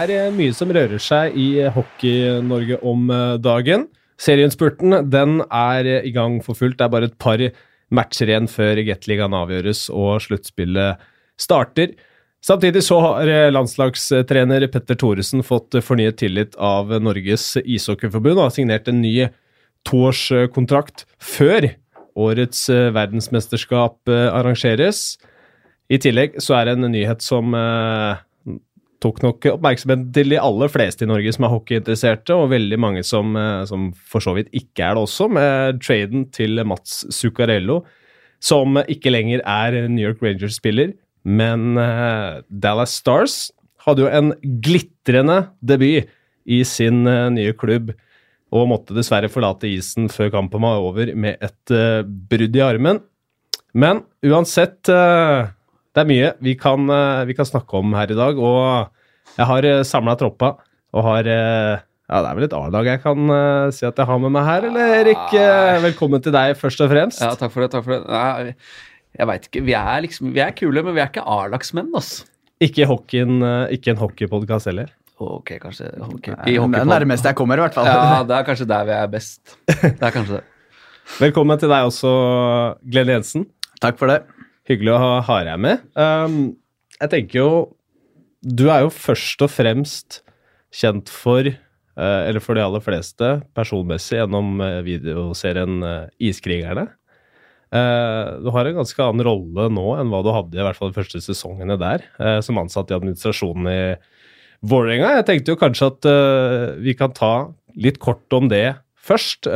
Det er eh, mye som rører seg i eh, Hockey-Norge om eh, dagen. Serieinnspurten den er i gang for fullt. Det er bare et par matcher igjen før Gateligaen avgjøres og sluttspillet starter. Samtidig så har landslagstrener Petter Thoresen fått fornyet tillit av Norges ishockeyforbund og har signert en ny toårskontrakt før årets verdensmesterskap arrangeres. I tillegg så er det en nyhet som tok nok oppmerksomhet til de aller fleste i Norge som er hockeyinteresserte, og veldig mange som, eh, som for så vidt ikke er det også, med traden til Mats Zuccarello, som ikke lenger er New York Rangers-spiller, men uh, Dallas Stars hadde jo en glitrende debut i sin uh, nye klubb, og måtte dessverre forlate isen før kampen var over med et uh, brudd i armen. Men uansett det er mye vi kan, eh, vi kan, snakke om her i dag. Og jeg har eh, samla troppa og har eh, ja, Det er vel et A-lag jeg kan uh, si at jeg har med meg her, eller Erik? Uh, velkommen til deg, først og fremst. Ja, takk for det. takk for det. Nei, jeg veit ikke. Vi er liksom, vi er kule, men vi er ikke A-lagsmenn, altså. Ikke, hockeyen, ikke en hockeypodkast heller? Ok, kanskje hockey. Nei, det er nærmest jeg kommer, i hvert fall. Ja, det er kanskje der vi er best. Det er kanskje det. Velkommen til deg også, Glenn Jensen. Takk for det. Hyggelig å ha deg med. Um, jeg tenker jo Du er jo først og fremst kjent for, uh, eller for de aller fleste, personmessig gjennom uh, videoserien uh, Iskrigerne. du har en ganske annen rolle nå enn hva du hadde i hvert fall de første sesongene der, som ansatt i administrasjonen i Vålerenga. Jeg tenkte jo kanskje at vi kan ta litt kort om det først.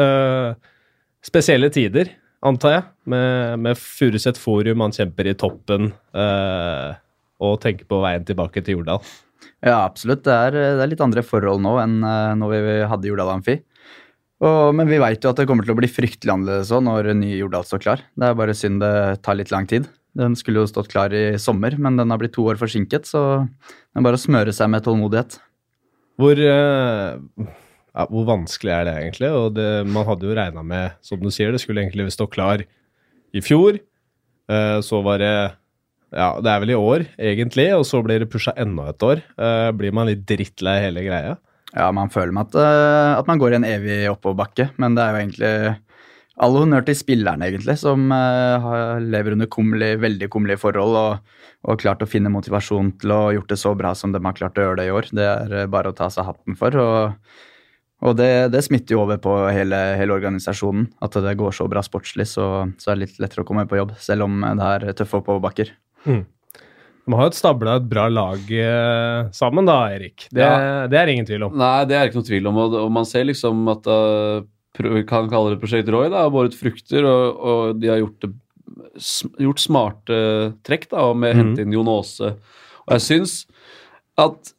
spesielle tider antar jeg, med, med Furuset Forum. Han kjemper i toppen eh, og tenker på veien tilbake til Jordal. Ja, absolutt. Det er, det er litt andre forhold nå enn uh, når vi hadde Jordal Amfi. Og, men vi veit jo at det kommer til å bli fryktelig annerledes òg når ny Jordal står klar. Det er bare synd det tar litt lang tid. Den skulle jo stått klar i sommer, men den har blitt to år forsinket, så det er bare å smøre seg med tålmodighet. Hvor uh ja, hvor vanskelig er det egentlig? Og det, man hadde jo regna med, som du sier, det skulle egentlig stå klar i fjor. Uh, så var det Ja, det er vel i år, egentlig, og så blir det pusha enda et år. Uh, blir man litt drittlei hele greia? Ja, man føler med at, uh, at man går i en evig oppoverbakke, men det er jo egentlig all honnør til spillerne, egentlig, som uh, lever under kummerlig, veldig kummerlige forhold og, og klart å finne motivasjon til å ha gjort det så bra som de har klart å gjøre det i år. Det er bare å ta seg hatten for. og og det, det, smitter jo over på hele, hele, organisasjonen. At det går så bra sportslig, så, så, er det litt lettere å komme på jobb, selv om det er tøffe oppoverbakker. Mm. De har jo stabla et bra lag eh, sammen, da, Erik. Det, ja. det, er ingen tvil om. Nei, det er ikke noe tvil om. Og, og man ser liksom at uh, vi kan kalle det Prosjekt Roy, da, har båret frukter, og, og, de har gjort, gjort smarte trekk da, med å mm. hente inn Jon Aase. Og jeg syns at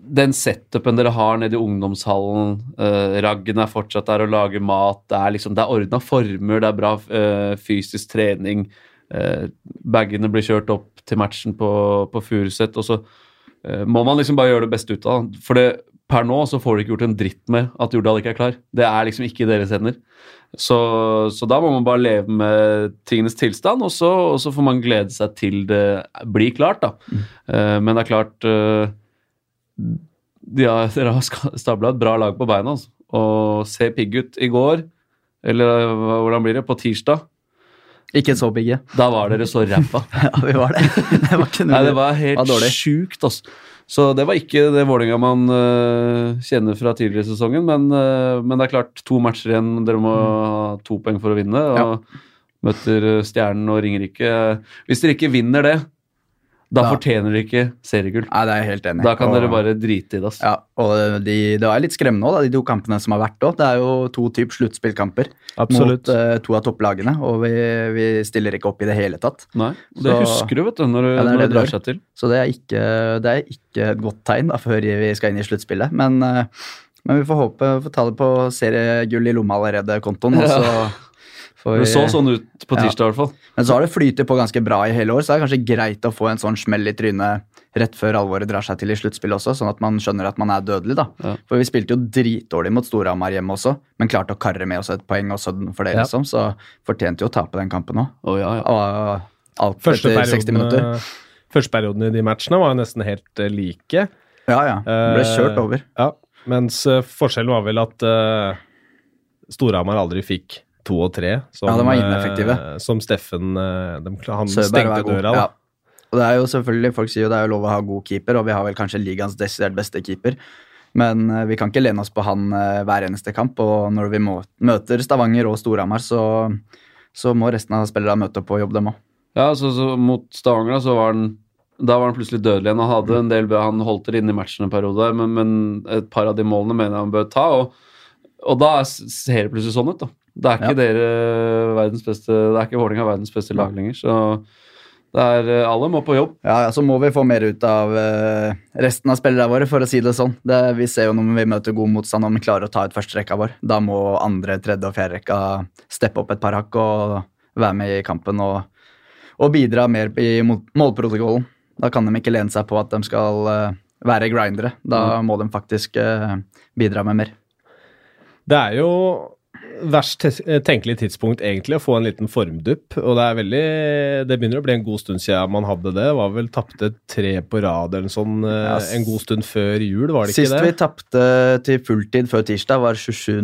den setupen dere har nede i ungdomshallen, uh, Raggen er fortsatt der og lager mat, det er liksom, det er ordna former, det er bra uh, fysisk trening. Uh, bagene blir kjørt opp til matchen på, på Furuset, og så uh, må man liksom bare gjøre det beste ut av det. For det, per nå så får du ikke gjort en dritt med at Jordal ikke er klar. Det er liksom ikke i deres hender. Så, så, da må man bare leve med tingenes tilstand, og så, og så, får man glede seg til det blir klart, da. Mm. men det er klart har, dere har stabla et bra lag på beina. Altså. Og se pigge ut i går, eller hvordan blir det, på tirsdag. Ikke så pigge. Da var dere så ræva. ja, vi var det. Det var, ikke Nei, det var helt sjukt, altså. Så det var ikke det Vålerenga man uh, kjenner fra tidligere i sesongen. Men, uh, men, det er klart, to matcher igjen. Dere må ha to poeng for å vinne. Og ja. møter Stjernen og Ringerike. Hvis dere ikke vinner det, da, da fortjener dere ikke seriegull. Nei, det er jeg helt enig Da kan og, dere bare drite i det. Ja, og de, Det er litt skremmende òg, de to kampene som har vært òg. Det er jo to typer sluttspillkamper mot uh, to av topplagene, og vi, vi, stiller ikke opp i det hele tatt. Nei, Det så, husker du, vet du, når, ja, det, når det drar seg til. Så det er, ikke, det er ikke et godt tegn da, før vi skal inn i sluttspillet. Men, uh, men vi får håpe vi får ta det på seriegull i lomma allerede, kontoen. og så for, det så sånn ut på tirsdag, i hvert fall. Men så har det flytet på ganske bra i hele år, så det er kanskje greit å få en sånn smell i trynet rett før alvoret drar seg til i sluttspillet også, sånn at man skjønner at man er dødelig, da. Ja. For vi spilte jo dritdårlig mot Storhamar hjemme også, men klarte å karre med oss et poeng også for det, ja. liksom. Så fortjente jo å tape den kampen òg. Oh, ja, alt etter 60 minutter. Første perioden i de matchene var jo nesten helt uh, like. Ja, ja. Ble kjørt over. over. Ja, mens eh, forskjellen var vel at uh, Storhamar aldri fikk to og tre. Som, Ja, de var ineffektive. eh, som Steffen eh, de, Han Søberg stengte døra, da. Ja. Og det er jo selvfølgelig, Folk sier jo det er jo lov å ha god keeper, og vi har vel kanskje ligaens desidert beste keeper. Men eh, vi kan ikke lene oss på han hver eneste kamp. Og når vi må, møter Stavanger og Storhamar, så, så må resten av spillerne møte opp og jobbe, dem òg. Ja, så, så mot Stavanger så var han da var han plutselig dødelig igjen. og hadde en del bra, han holdt det inne i matchen en periode, men, men et par av de målene mener jeg han bør ta. Og, og da ser det plutselig sånn ut, da. Det er ikke dere verdens beste Det er ikke Vålerenga verdens beste lag lenger, så det er Alle må på jobb. Ja, ja, så må vi få mer ut av eh, resten av spillerne våre, for å si det sånn. Det, vi ser jo når vi møter god motstand, om vi klarer å ta ut førsterekka vår. Da må andre, tredje og fjerde rekka steppe opp et par hakk og være med i kampen og, og bidra mer i mål- målprotokollen. Da kan de ikke lene seg på at de skal eh, være grindere. Da må de faktisk eh, bidra med mer. Det er jo verst eh, tenkelig tidspunkt egentlig å få en liten formdupp. Og det er veldig Det begynner å bli en god stund siden man hadde det. Var vel tapte tre på rad eller sånn yes. En god stund før jul, var det Sist ikke vi det? tapte til fulltid før tirsdag, var 27.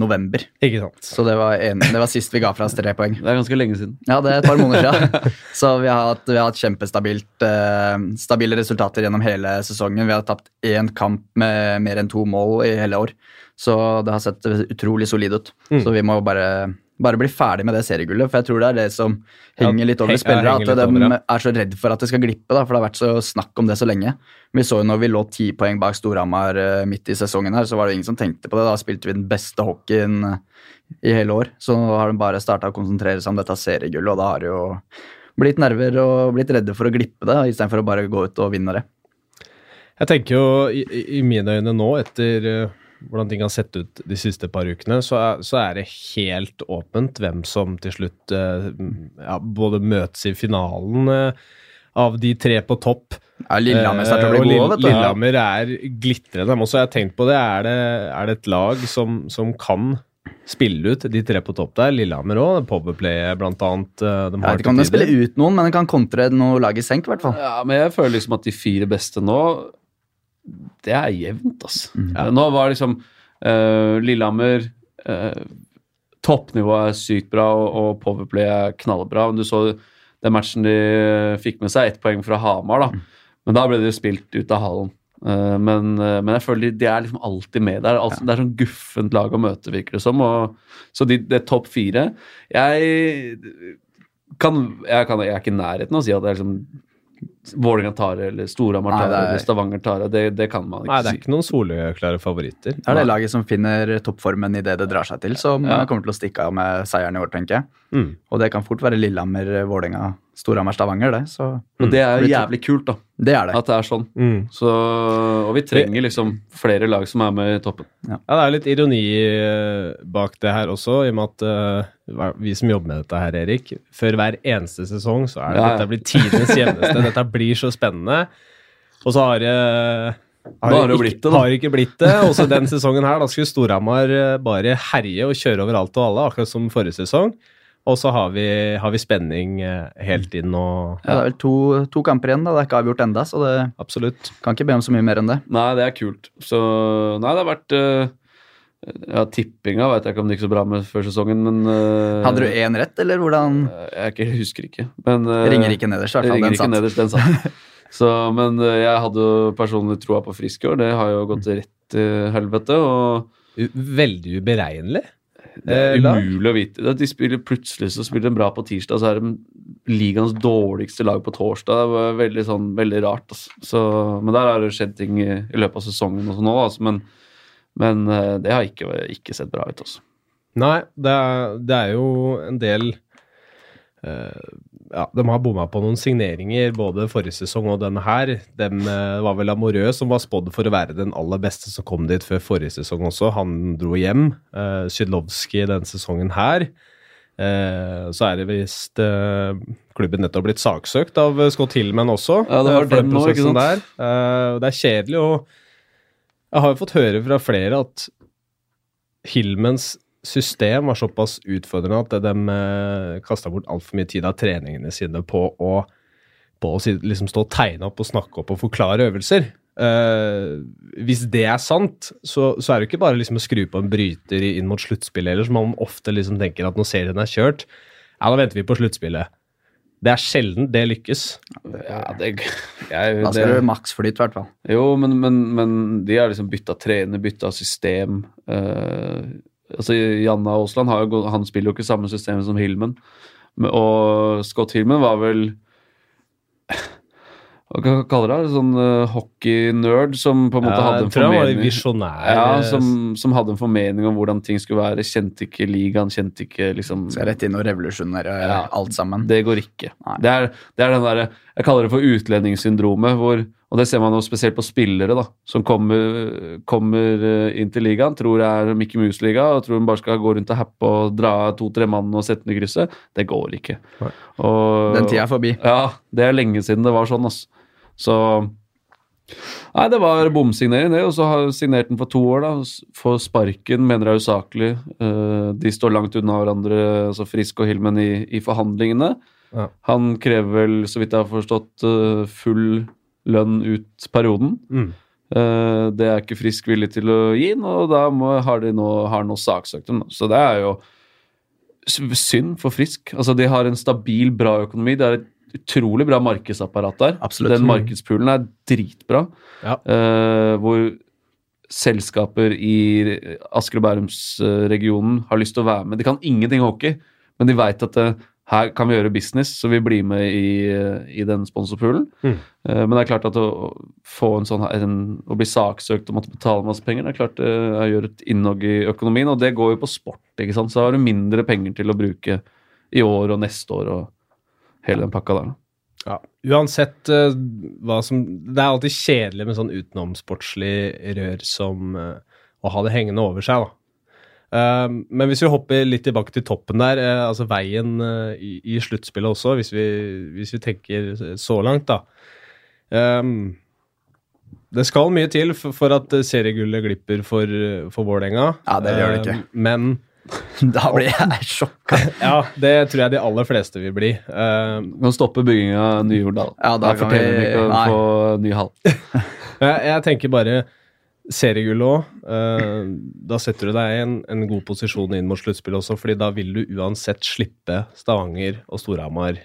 november. Ikke sant. Så det var, en, det var sist vi ga fra oss tre poeng. Det er ganske lenge siden. Ja, det er et par måneder siden. Så vi har hatt, vi har hatt kjempestabilt eh, stabile resultater gjennom hele sesongen. Vi har tapt én kamp med mer enn to mål i hele år. Så det har sett utrolig solid ut. Mm. Så vi må bare, bare bli ferdig med det seriegullet. For jeg tror det er det som henger litt over heng- spillere. At de er så redd for at det skal glippe. Da, for det har vært så snakk om det så lenge. Vi så jo når vi lå ti poeng bak Storhamar eh, midt i sesongen, her, så var det ingen som tenkte på det. Da spilte vi den beste hockeyen eh, i hele år. Så nå har de bare starta å konsentrere seg om dette seriegullet, og da har det jo blitt nerver og blitt redde for å glippe det, istedenfor å bare gå ut og vinne det. Jeg tenker jo i, i- i mine øyne nå, etter eh, hvordan ting har sett ut de siste par ukene, så er, så er det helt åpent hvem som til slutt eh, ja, både møtes i finalen eh, av de tre på topp. Ja, Lillehammer starter å Eh, bli og gode, vet du. Lillehammer er glitrende. dem også. Jeg har tenkt på det. Er det, er det et lag som, som kan spille ut de tre på topp der? Lillehammer òg. Powerplayet blant annet. eh, De Jeg har vet ikke om de tider. spiller ut noen, men de kan kontre noe lag i senk, i hvert fall. Ja, men jeg føler liksom at de fire beste nå Det er jevnt, altså. Mm. Ja, Nå var liksom uh, Lillehammer uh, Toppnivået er sykt bra, og, og Powerplay er knallbra. Men du så den matchen de fikk med seg ett poeng fra Hamar, da. Men da ble det jo spilt ut av hallen. Uh, men, eh, men jeg føler de, de er liksom alltid med der. Altså, Det er sånn guffent lag å møte, virker det som. Og, så de, det er topp fire. Jeg kan, jeg kan Jeg er ikke i nærheten av å si at det er liksom Vålerenga tar det, eller Storhamar tar det, det er- eller Stavanger tar det. Det, kan man ikke si. Nei, det er si. ikke noen soleklare favoritter. Det er det laget som finner toppformen i det det drar seg til, som Ja. kommer til å stikke av med seieren i år, tenker jeg. Mm. Og det kan fort være Lillehammer, Vålerenga, Storhamar, Stavanger, det. Så Og det er jo jævlig kult, da. det er det. At det er sånn. Mm. Så, og vi trenger liksom flere lag som er med i toppen. Ja, det er litt ironi eh, bak det her også, i og med at uh, vi som jobber med dette her, Erik, før hver eneste sesong så er det Ja, ja. dette blir tidenes jevneste. dette blir så spennende. Og så har det har har det ikke, blitt det. Har ikke blitt det. Også den sesongen her, da skulle Storhamar eh, bare herje og kjøre over alt og alle, akkurat som forrige sesong. Og så har vi, har vi spenning eh, helt inn og Ja, det er vel to, to kamper igjen, da. Det er ikke avgjort enda, så det Absolutt. kan ikke be om så mye mer enn det. Nei, det er kult. Så nei, det har vært eh, Ja, tippinga vet jeg ikke om det gikk så bra med før sesongen, men uh, Hadde du én rett, eller hvordan? Jeg ikke, husker ikke. Men uh, Ringer ikke nederst, i hvert fall. Den satt. nederst, den satt. Så, men uh, jeg hadde jo personlig troa på Frisk i år. Det har jo gått rett til helvete. Og U- Veldig uberegnelig. det er Eh, umulig å vite. De spiller Plutselig så spiller de bra på tirsdag, så er de ligaens dårligste lag på torsdag. Det var veldig sånn, veldig rart. Altså. Så, men der har det skjedd ting i, i løpet av sesongen og sånn òg, altså. Men, men eh, det har ikke, ikke sett bra ut, altså. Nei, det er, det er jo en del uh, Ja, de har bomma på noen signeringer både forrige sesong og denne her. Den uh, var vel Amorø som var spådd for å være den aller beste som kom dit før forrige sesong også. Han dro hjem. Uh, Szydlowski denne sesongen her. Eh, så er det visst eh, klubben nettopp blitt saksøkt av Scott Hillman også. Ja, det var eh, den nå, ikke sant? Eh, det er kjedelig, og jeg har jo fått høre fra flere at Hillmans system var såpass utfordrende at de eh, kasta bort altfor mye tid av treningene sine på å, på å liksom stå og tegne opp og snakke opp og forklare øvelser. eh, Hvis det er sant, så, så er det ikke bare liksom å skru på en bryter inn mot sluttspillet, eller som man ofte liksom tenker at når serien er kjørt, ja, da venter vi på sluttspillet. Det er sjelden det lykkes. Ja, det, jeg, Da skal det du flyt, i hvert fall. Jo, men, men, men de har liksom bytta trener, bytta system. Uh, altså Janna Aasland han spiller jo ikke samme system som Hilmen. Og Scott Hilmen var vel Hva kaller det? Sånn uh, hockeynerd som på en måte hadde jeg en formening ja, eh, som, som hadde en formening om hvordan ting skulle være. Kjente ikke ligaen, kjente ikke liksom Skal rett inn og revolusjonere Ja. alt sammen. Det går ikke. Det er, det er den derre Jeg kaller det for utlendingssyndromet, hvor Og det ser man jo spesielt på spillere, da, som kommer, kommer eh, inn til ligaen, tror det er Mickey Mouse-liga, og tror de bare skal gå rundt og happe og dra to-tre mann og sette den i krysset. Det går ikke. Og, Den tida er forbi. Ja, det er lenge siden det var sånn, altså. Så Nei, det var bomsignering, det. Og så har signert den for to år, da. For sparken mener jeg er usaklig. Eh, De står langt unna hverandre, altså Frisk og Hillman, i, i forhandlingene. Ja. Han krever vel, så vidt jeg har forstått, eh, full lønn ut perioden. Mm. Eh, Det er ikke Frisk villig til å gi og da må, har de nå, har nå saksøkt dem. Så det er jo synd for Frisk. Altså, de har en stabil, bra økonomi. Det er et utrolig bra markedsapparat der. Absolutt. Den markedspoolen er dritbra. Ja. Uh, hvor selskaper i Asker og Bærumsregionen har lyst til å være med. De kan ingenting hockey, men de veit at eh, her kan vi gjøre business, så vi blir med i, eh, i den sponsorpoolen. Mm. Uh, men det er klart at å få en sånn en, Å bli saksøkt og måtte betale masse penger, det er klart det gjør et innhogg i økonomien, og det går jo på sport, ikke sant. Så har du mindre penger til å bruke i år og neste år og hele den pakka der. Ja. Uansett uh, hva som Det er alltid kjedelig med sånn utenomsportslig rør som uh, å ha det hengende over seg, da. Eh, men hvis vi hopper litt tilbake til toppen der, uh, altså veien i, i sluttspillet også, hvis vi, hvis vi tenker så langt, da. Um, det skal mye til for, for at seriegullet glipper for, for Vålerenga. Ja, det gjør det ikke. Men Da blir jeg sjokka. ja, det tror jeg de aller fleste vil bli. Uh, Vi kan stoppe bygginga av Ny-Jordal. Ja, da forteller kan vi- ikke om å få ny hall. Jeg, jeg tenker bare seriegull òg. da setter du deg i en, en god posisjon inn mot sluttspillet også, fordi da vil du uansett slippe Stavanger og Storhamar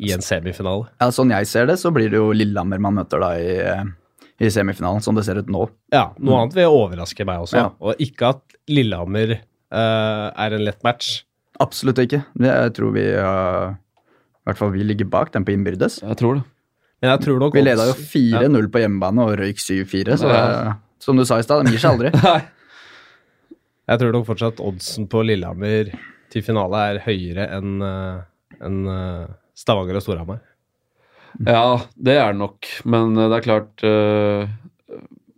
i en semifinale. Ja, sånn jeg ser det, så blir det jo Lillehammer man møter da i, eh, i semifinalen, som det ser ut nå. Ja, noe annet vil overraske meg også. Ja. Og ikke at Lillehammer eh, er en lett match. Absolutt ikke. Jeg tror vi uh, I hvert fall vi ligger bak den på innbyrdes. Jeg tror det. Men jeg tror nok Vi leda jo 4-0 på hjemmebane og røyk 7-4, så Ja. som du sa i stad, de gir seg aldri. Jeg tror nok fortsatt oddsen på Lillehammer til finale er høyere enn en eh, Stavanger og Storhamar. Ja, det er det nok. Men eh, det er klart uh,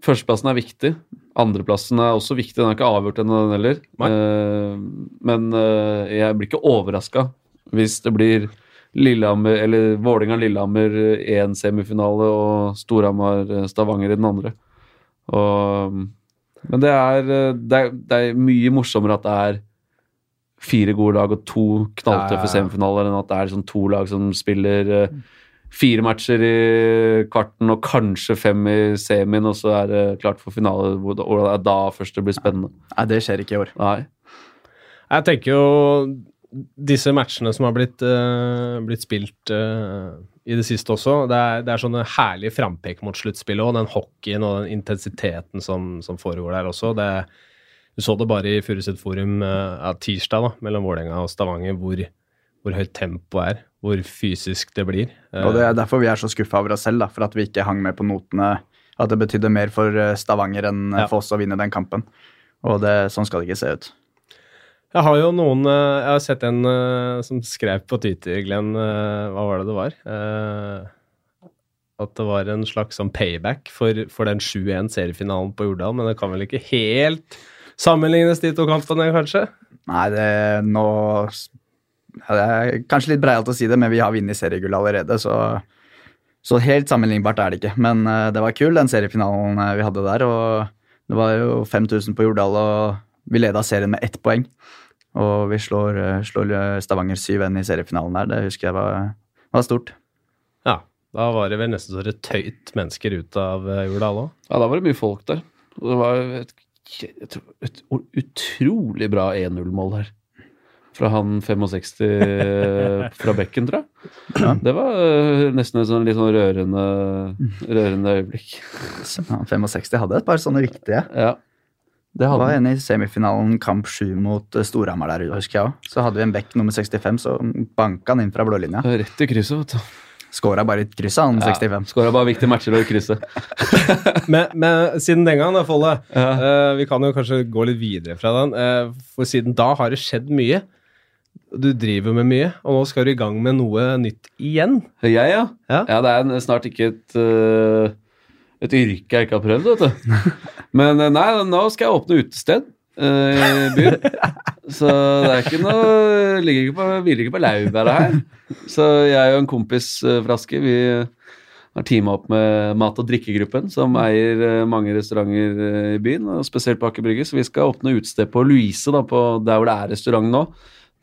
Førsteplassen er viktig. Andreplassen er også viktig. Den er ikke avgjort ennå, den heller. Eh, men eh, jeg blir ikke overraska hvis det blir Lillehammer, eller Vålerenga-Lillehammer én semifinale og Storhamar-Stavanger i den andre. Og, men det er, eh, det, er, det er mye morsommere at det er fire gode lag og to knalltøffe Ja. semifinaler, enn at det er liksom to lag som spiller eh, fire matcher i kvarten og kanskje fem i semien, og så er det klart for finale. hvor det- Og det er da først det blir spennende. Nei, det skjer ikke i år. Nei. Jeg tenker jo disse matchene som har blitt, uh, blitt spilt uh, i det siste også, det er, det er sånne herlige frampek mot sluttspillet og den hockeyen og den intensiteten som, som foregår der også. Det, du så det bare i Furuset Forum uh, tirsdag da, mellom Vålerenga og Stavanger, hvor, hvor høyt tempoet er, hvor fysisk det blir. Eh, Og det er derfor vi er så skuffa over oss selv, da, for at vi ikke hang med på notene. At det betydde mer for eh, Stavanger enn eh, Ja. for oss å vinne den kampen. Og det, sånn skal det ikke se ut. Jeg har jo noen eh, Jeg har sett en eh, som skrev på Twitter, Glenn, eh, hva var det det var? Eh, At det var en slags sånn payback for, for den 7-1-seriefinalen på Jordal, men det kan vel ikke helt sammenlignes de to kampene, kanskje? Nei, det nå ja, Det er kanskje litt breialt å si det, men vi har vunnet seriegull allerede, så, så helt sammenlignbart er det ikke. Men uh, det var kul, den seriefinalen eh, vi hadde der. Og det var jo 5000 på Jordal, og vi leda serien med ett poeng. Og vi slår, eh, slår Stavanger 7-1 i seriefinalen der. Det husker jeg var, var stort. Ja. Da var det vel nesten så det tøyt mennesker ut av Jordal òg. Ja, da var det mye folk der. Og det var et, et, et utrolig bra 1-0-mål her. Fra han 65 fra bekken, tror jeg. Ja. Det var øh, nesten et sånn litt sånn rørende, rørende øyeblikk. Han 65 hadde et par sånne riktige. Ja. Det hadde var en i semifinalen, kamp 7 mot eh, Storhamar der, husker jeg òg. Så hadde vi en bekk nummer 65, så banka han inn fra blålinja. Rett i krysset, vet du. Skåra bare i krysset, han 65. Skåra bare viktige matcher og i krysset. Men, men siden den gang, da, Folle, Ja. uh, vi kan jo kanskje gå litt videre fra den. Uh, for siden da har det skjedd mye. Du driver med mye, og nå skal du i gang med noe nytt igjen. Jeg, ja. Ja. Ja, det er snart ikke et, øh, et yrke jeg ikke har prøvd, vet du. Men øh, nei, nå skal jeg åpne utested øh, i byen. Så det er ikke noe Ligger ikke på, hviler ikke på laurbæra her. Så jeg og en kompis fra Aske, vi har teama opp med Mat- og drikkegruppen, som eier mange restauranter i byen, og spesielt på Aker Brygge. Så vi skal åpne utested på Louise, da, på der hvor det er restaurant nå.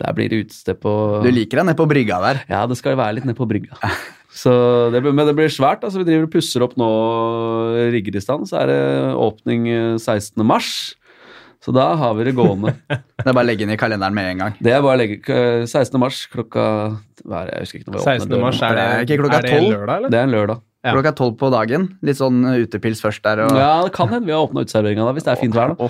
Der blir det utested på Du liker deg nede på brygga der. ja, det skal være litt nede på brygga. Så det, blir- men det blir svært. altså Vi driver og pusser opp nå, rigger i stand. Så er det åpning eh, 16. mars. Så da har vi det gående. Det er bare å legge inn i kalenderen med en gang. Det er bare å legge k- 16. mars klokka hva er det? Jeg husker ikke når vi åpner 16. mars, er det, er ikke er det en lørdag, eller? Det er en lørdag. Ja. Klokka tolv på dagen. Litt sånn utepils først der. Og, Ja, det kan hende vi har åpna uteserveringa da, hvis det er fint vær. da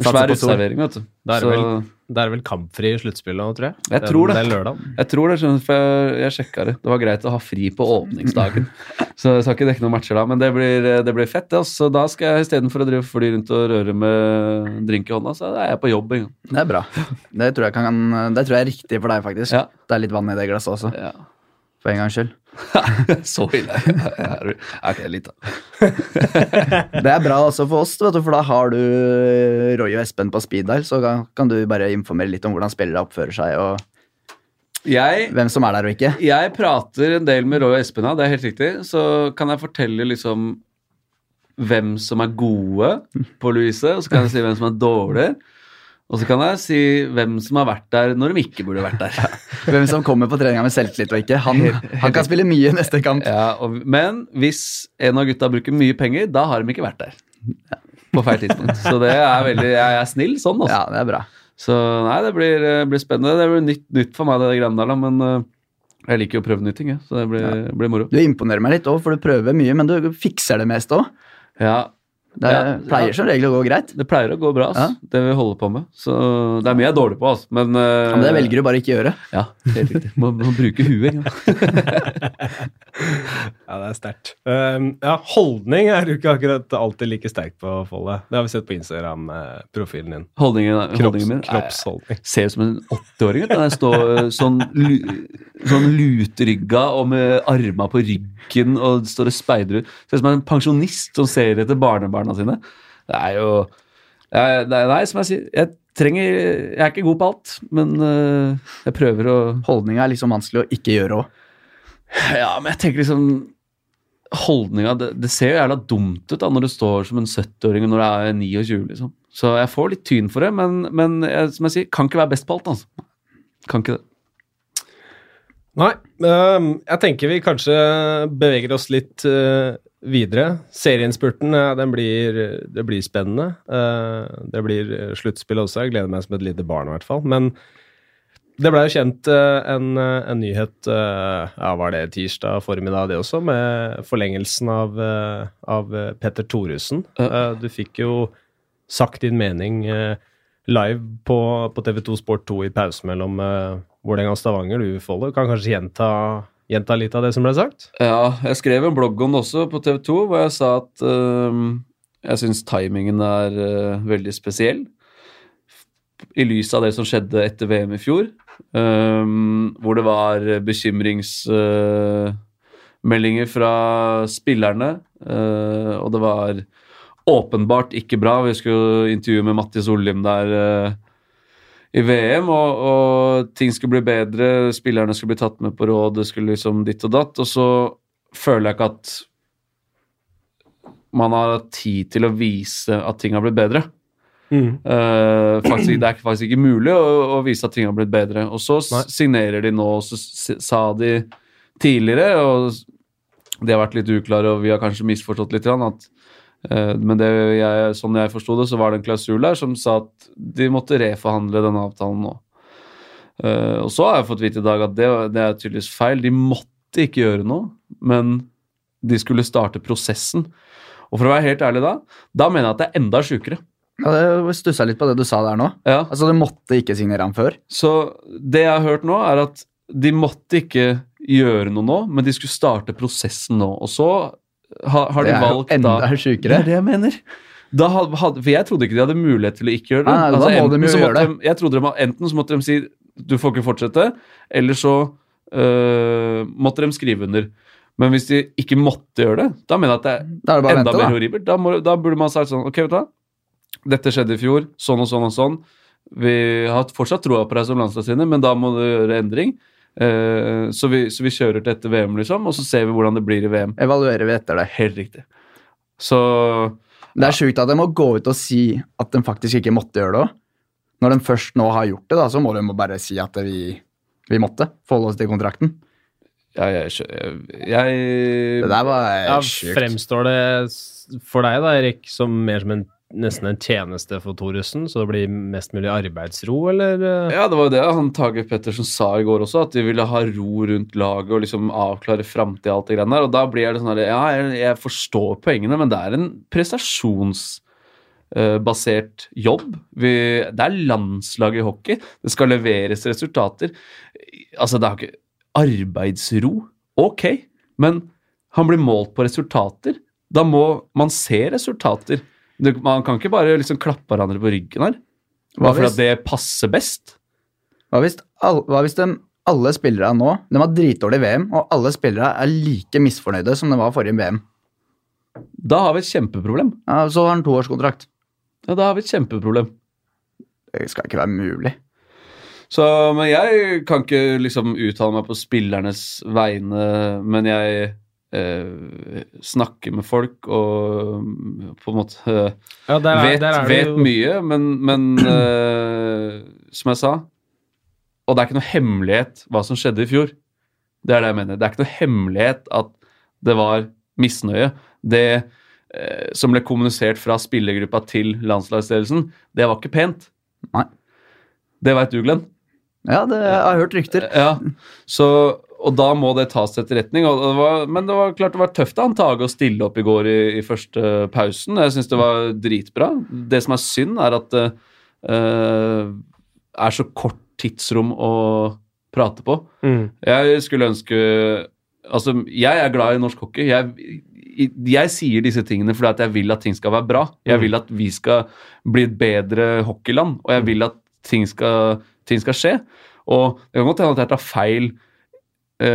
Svær uteservering, vet du. Da er det Så vel- Det er vel kampfri i sluttspillet nå, tror jeg. Jeg tror det. Det er lørdag. jeg tror det, for jeg, jeg sjekka det. Det var greit å ha fri på åpningsdagen. Så jeg skal ikke dekke noen matcher da, men det blir, det blir fett. Ja. Så Da skal jeg istedenfor å drive fly rundt og røre med drink i hånda, så er jeg på jobb Ja. Det er bra. Det tror, jeg kan, det tror jeg er riktig for deg, faktisk. Ja. Det er litt vann i det glasset også, Ja. for en gangs skyld. Så ille. Ok, litt, da. Det er bra også for oss, vet du, for da har du Roy og Espen på speed dial, så kan, kan du bare informere litt om hvordan spillere oppfører seg, og Jeg, hvem som er der og ikke. jeg prater en del med Roy og Espen, det er helt riktig. Så kan jeg fortelle liksom hvem som er gode på Louise, og så kan jeg si hvem som er dårlige. Og så kan jeg si hvem som har vært der når de ikke burde vært der. Hvem som kommer på treninga med selvtillit og ikke. Han, han kan spille mye neste kamp. Ja, og, men hvis en av gutta bruker mye penger, da har de ikke vært der. På feil tidspunkt. Så det er veldig, jeg er snill sånn, altså. Ja, det er bra. Så nei, det blir, eh, blir spennende. Det blir nytt, nytt for meg, det Grendal, men eh, jeg liker jo å prøve nye ting, jeg. Så det blir, blir moro. Du imponerer meg litt òg, for du prøver mye, men du fikser det meste òg. Ja, Det Ja, pleier som regel å gå greit. det pleier å gå bra, altså. Det vi holder på med. Så det er mye jeg er dårlig på, altså. Men, uh, Ja, men det velger du bare ikke å gjøre. Ja, helt riktig. Må, må bruke huet. Ja, det er sterkt. Um, ja, holdning er du ikke akkurat alltid like sterk på, Folle. Det har vi sett på Instagram-profilen din. Holdningen, Kropps, holdningen min kroppsholdning. ser ut som en 80-åring. Jeg står eh, sånn, sånn lutrygga og med arma på ryggen og står og speider ut. Ser ut som en pensjonist som ser etter barnebarna sine. Det er jo jeg, det er, Nei, som jeg sier, jeg trenger Jeg er ikke god på alt, men uh, jeg prøver å Holdninga er liksom vanskelig å ikke gjøre òg. Ja, men jeg tenker liksom Holdninga det, det ser jo jævla dumt ut da når du står som en 70-åring når du er 29, liksom. Så jeg får litt tyn for det, men, men jeg, som jeg sier, kan ikke være best på alt, altså. Kan ikke det. Nei, um, jeg tenker vi kanskje beveger oss litt uh, videre. Serieinnspurten, blir, det blir spennende. Uh, det blir uh, sluttspill også. Jeg gleder meg som et lite barn, i hvert fall. Men det ble jo kjent uh, en, en nyhet ja, var det tirsdag formiddag, det også, med forlengelsen av, av Petter Thoresen. Du fikk jo sagt din mening live på, på TV2 Sport 2 i pausen mellom Vålerenga og Stavanger. Du, Follo. kan kanskje gjenta, gjenta litt av det som ble sagt? Ja, jeg skrev en blogg om det også på TV 2, hvor jeg sa at øhm, jeg syns timingen er øh, veldig spesiell. I lys av det som skjedde etter VM i fjor, øhm, hvor det var bekymringsmeldinger fra spillerne, øh, og det var åpenbart ikke bra. Vi skulle intervjue med Mattis Ollim der øh, i VM, og, og ting skulle bli bedre, spillerne skulle bli tatt med på råd, det skulle liksom ditt og datt, og så føler jeg ikke at man har hatt tid til å vise at ting har blitt bedre. Eh, faktisk, det er faktisk ikke mulig å, å vise at ting har blitt bedre. Og så Nei. signerer de nå, og så sa de tidligere, og de har vært litt uklare, og vi har kanskje misforstått litt. At, men det jeg, sånn jeg forsto det, så var det en klausul der som sa at de måtte reforhandle denne avtalen nå. Eh, og så har jeg fått vite i dag at det, det er tydeligvis feil. De måtte ikke gjøre noe, men de skulle starte prosessen. Og for å være helt ærlig da, da mener jeg at det er enda sjukere. Ja, det stussa litt på det du sa der nå. Ja. Altså, Du måtte ikke signere han før. Så det jeg har hørt nå, er at de måtte ikke gjøre noe nå, men de skulle starte prosessen nå. Og så har, har de Det er jo valgt enda da sjukere. Det er det jeg mener. Da had, hadde, for jeg trodde ikke de hadde mulighet til å ikke gjøre det. Nei, altså, da må enten de jo så gjøre det. de, jeg trodde de, Enten så måtte de si du får ikke fortsette, eller så øh, måtte de skrive under. Men hvis de ikke måtte gjøre det, da mener jeg at det er Da er det bare enda vente, mer horribelt. Da, da burde man sagt sånn Ok, vet du hva. Dette skjedde i fjor. Sånn og sånn og sånn. Vi har fortsatt troa på deg som landslagstrener, men da må du gjøre endring. Eh, så, vi, så vi kjører til etter VM, liksom, og så ser vi hvordan det blir i VM. Evaluerer vi etter det. Helt riktig. Så Det er sjukt at de må gå ut og si at de faktisk ikke måtte gjøre det òg. Når de først nå har gjort det, da, så må de bare si at vi, vi måtte forholde oss til kontrakten. ja, jeg, jeg, jeg, Det der var Ja, sjukt. fremstår det for deg, da, Erik, som mer som en, nesten en tjeneste for Thoresen, så det blir mest mulig arbeidsro, eller? eh? Ja, det var jo det han Tage Pettersen sa i går også, at de ville ha ro rundt laget og liksom avklare framtida og alt det greiene der. Og da blir det sånn at ja, jeg, forstår poengene, men det er en prestasjonsbasert jobb. Vi, det er landslag i hockey. Det skal leveres resultater. Altså, det er ikke arbeidsro. Ok, men han blir målt på resultater. Da må man se resultater. Det, man kan ikke bare liksom klappe hverandre på ryggen her. Bare hvis- at det passer best. Hva hvis, all, hva hvis de, alle spillere nå De var dritdårlige i VM, og alle spillere er like misfornøyde som de var forrige VM. Da har vi et kjempeproblem. Ja, så har han toårskontrakt. Ja, da har vi et kjempeproblem. Det skal ikke være mulig. Så, men jeg kan ikke liksom uttale meg på spillernes vegne, men jeg eh, snakker med folk og på en måte Ja, der er, vet, der er det vet mye, men, men eh, som jeg sa Og det er ikke noe hemmelighet hva som skjedde i fjor. Det er det jeg mener. Det er ikke noe hemmelighet at det var misnøye. Det eh, som ble kommunisert fra spillergruppa til landslagsledelsen, det var ikke pent. Nei. Det veit du, Glenn. Ja, det, jeg har hørt rykter. Ja, så, og da må det tas til etterretning. Det var, men det var klart det var tøft av han Tage å stille opp i går i, i første pausen. Jeg syns det var dritbra. Det som er synd, er at det uh, er så kort tidsrom å prate på. Mm. Jeg skulle ønske Altså, jeg er glad i norsk hockey. Jeg, jeg sier disse tingene fordi at jeg vil at ting skal være bra. Jeg Mm. vil at vi skal bli et bedre hockeyland, og jeg vil at ting skal, ting skal skje. Og det kan godt hende at jeg tar feil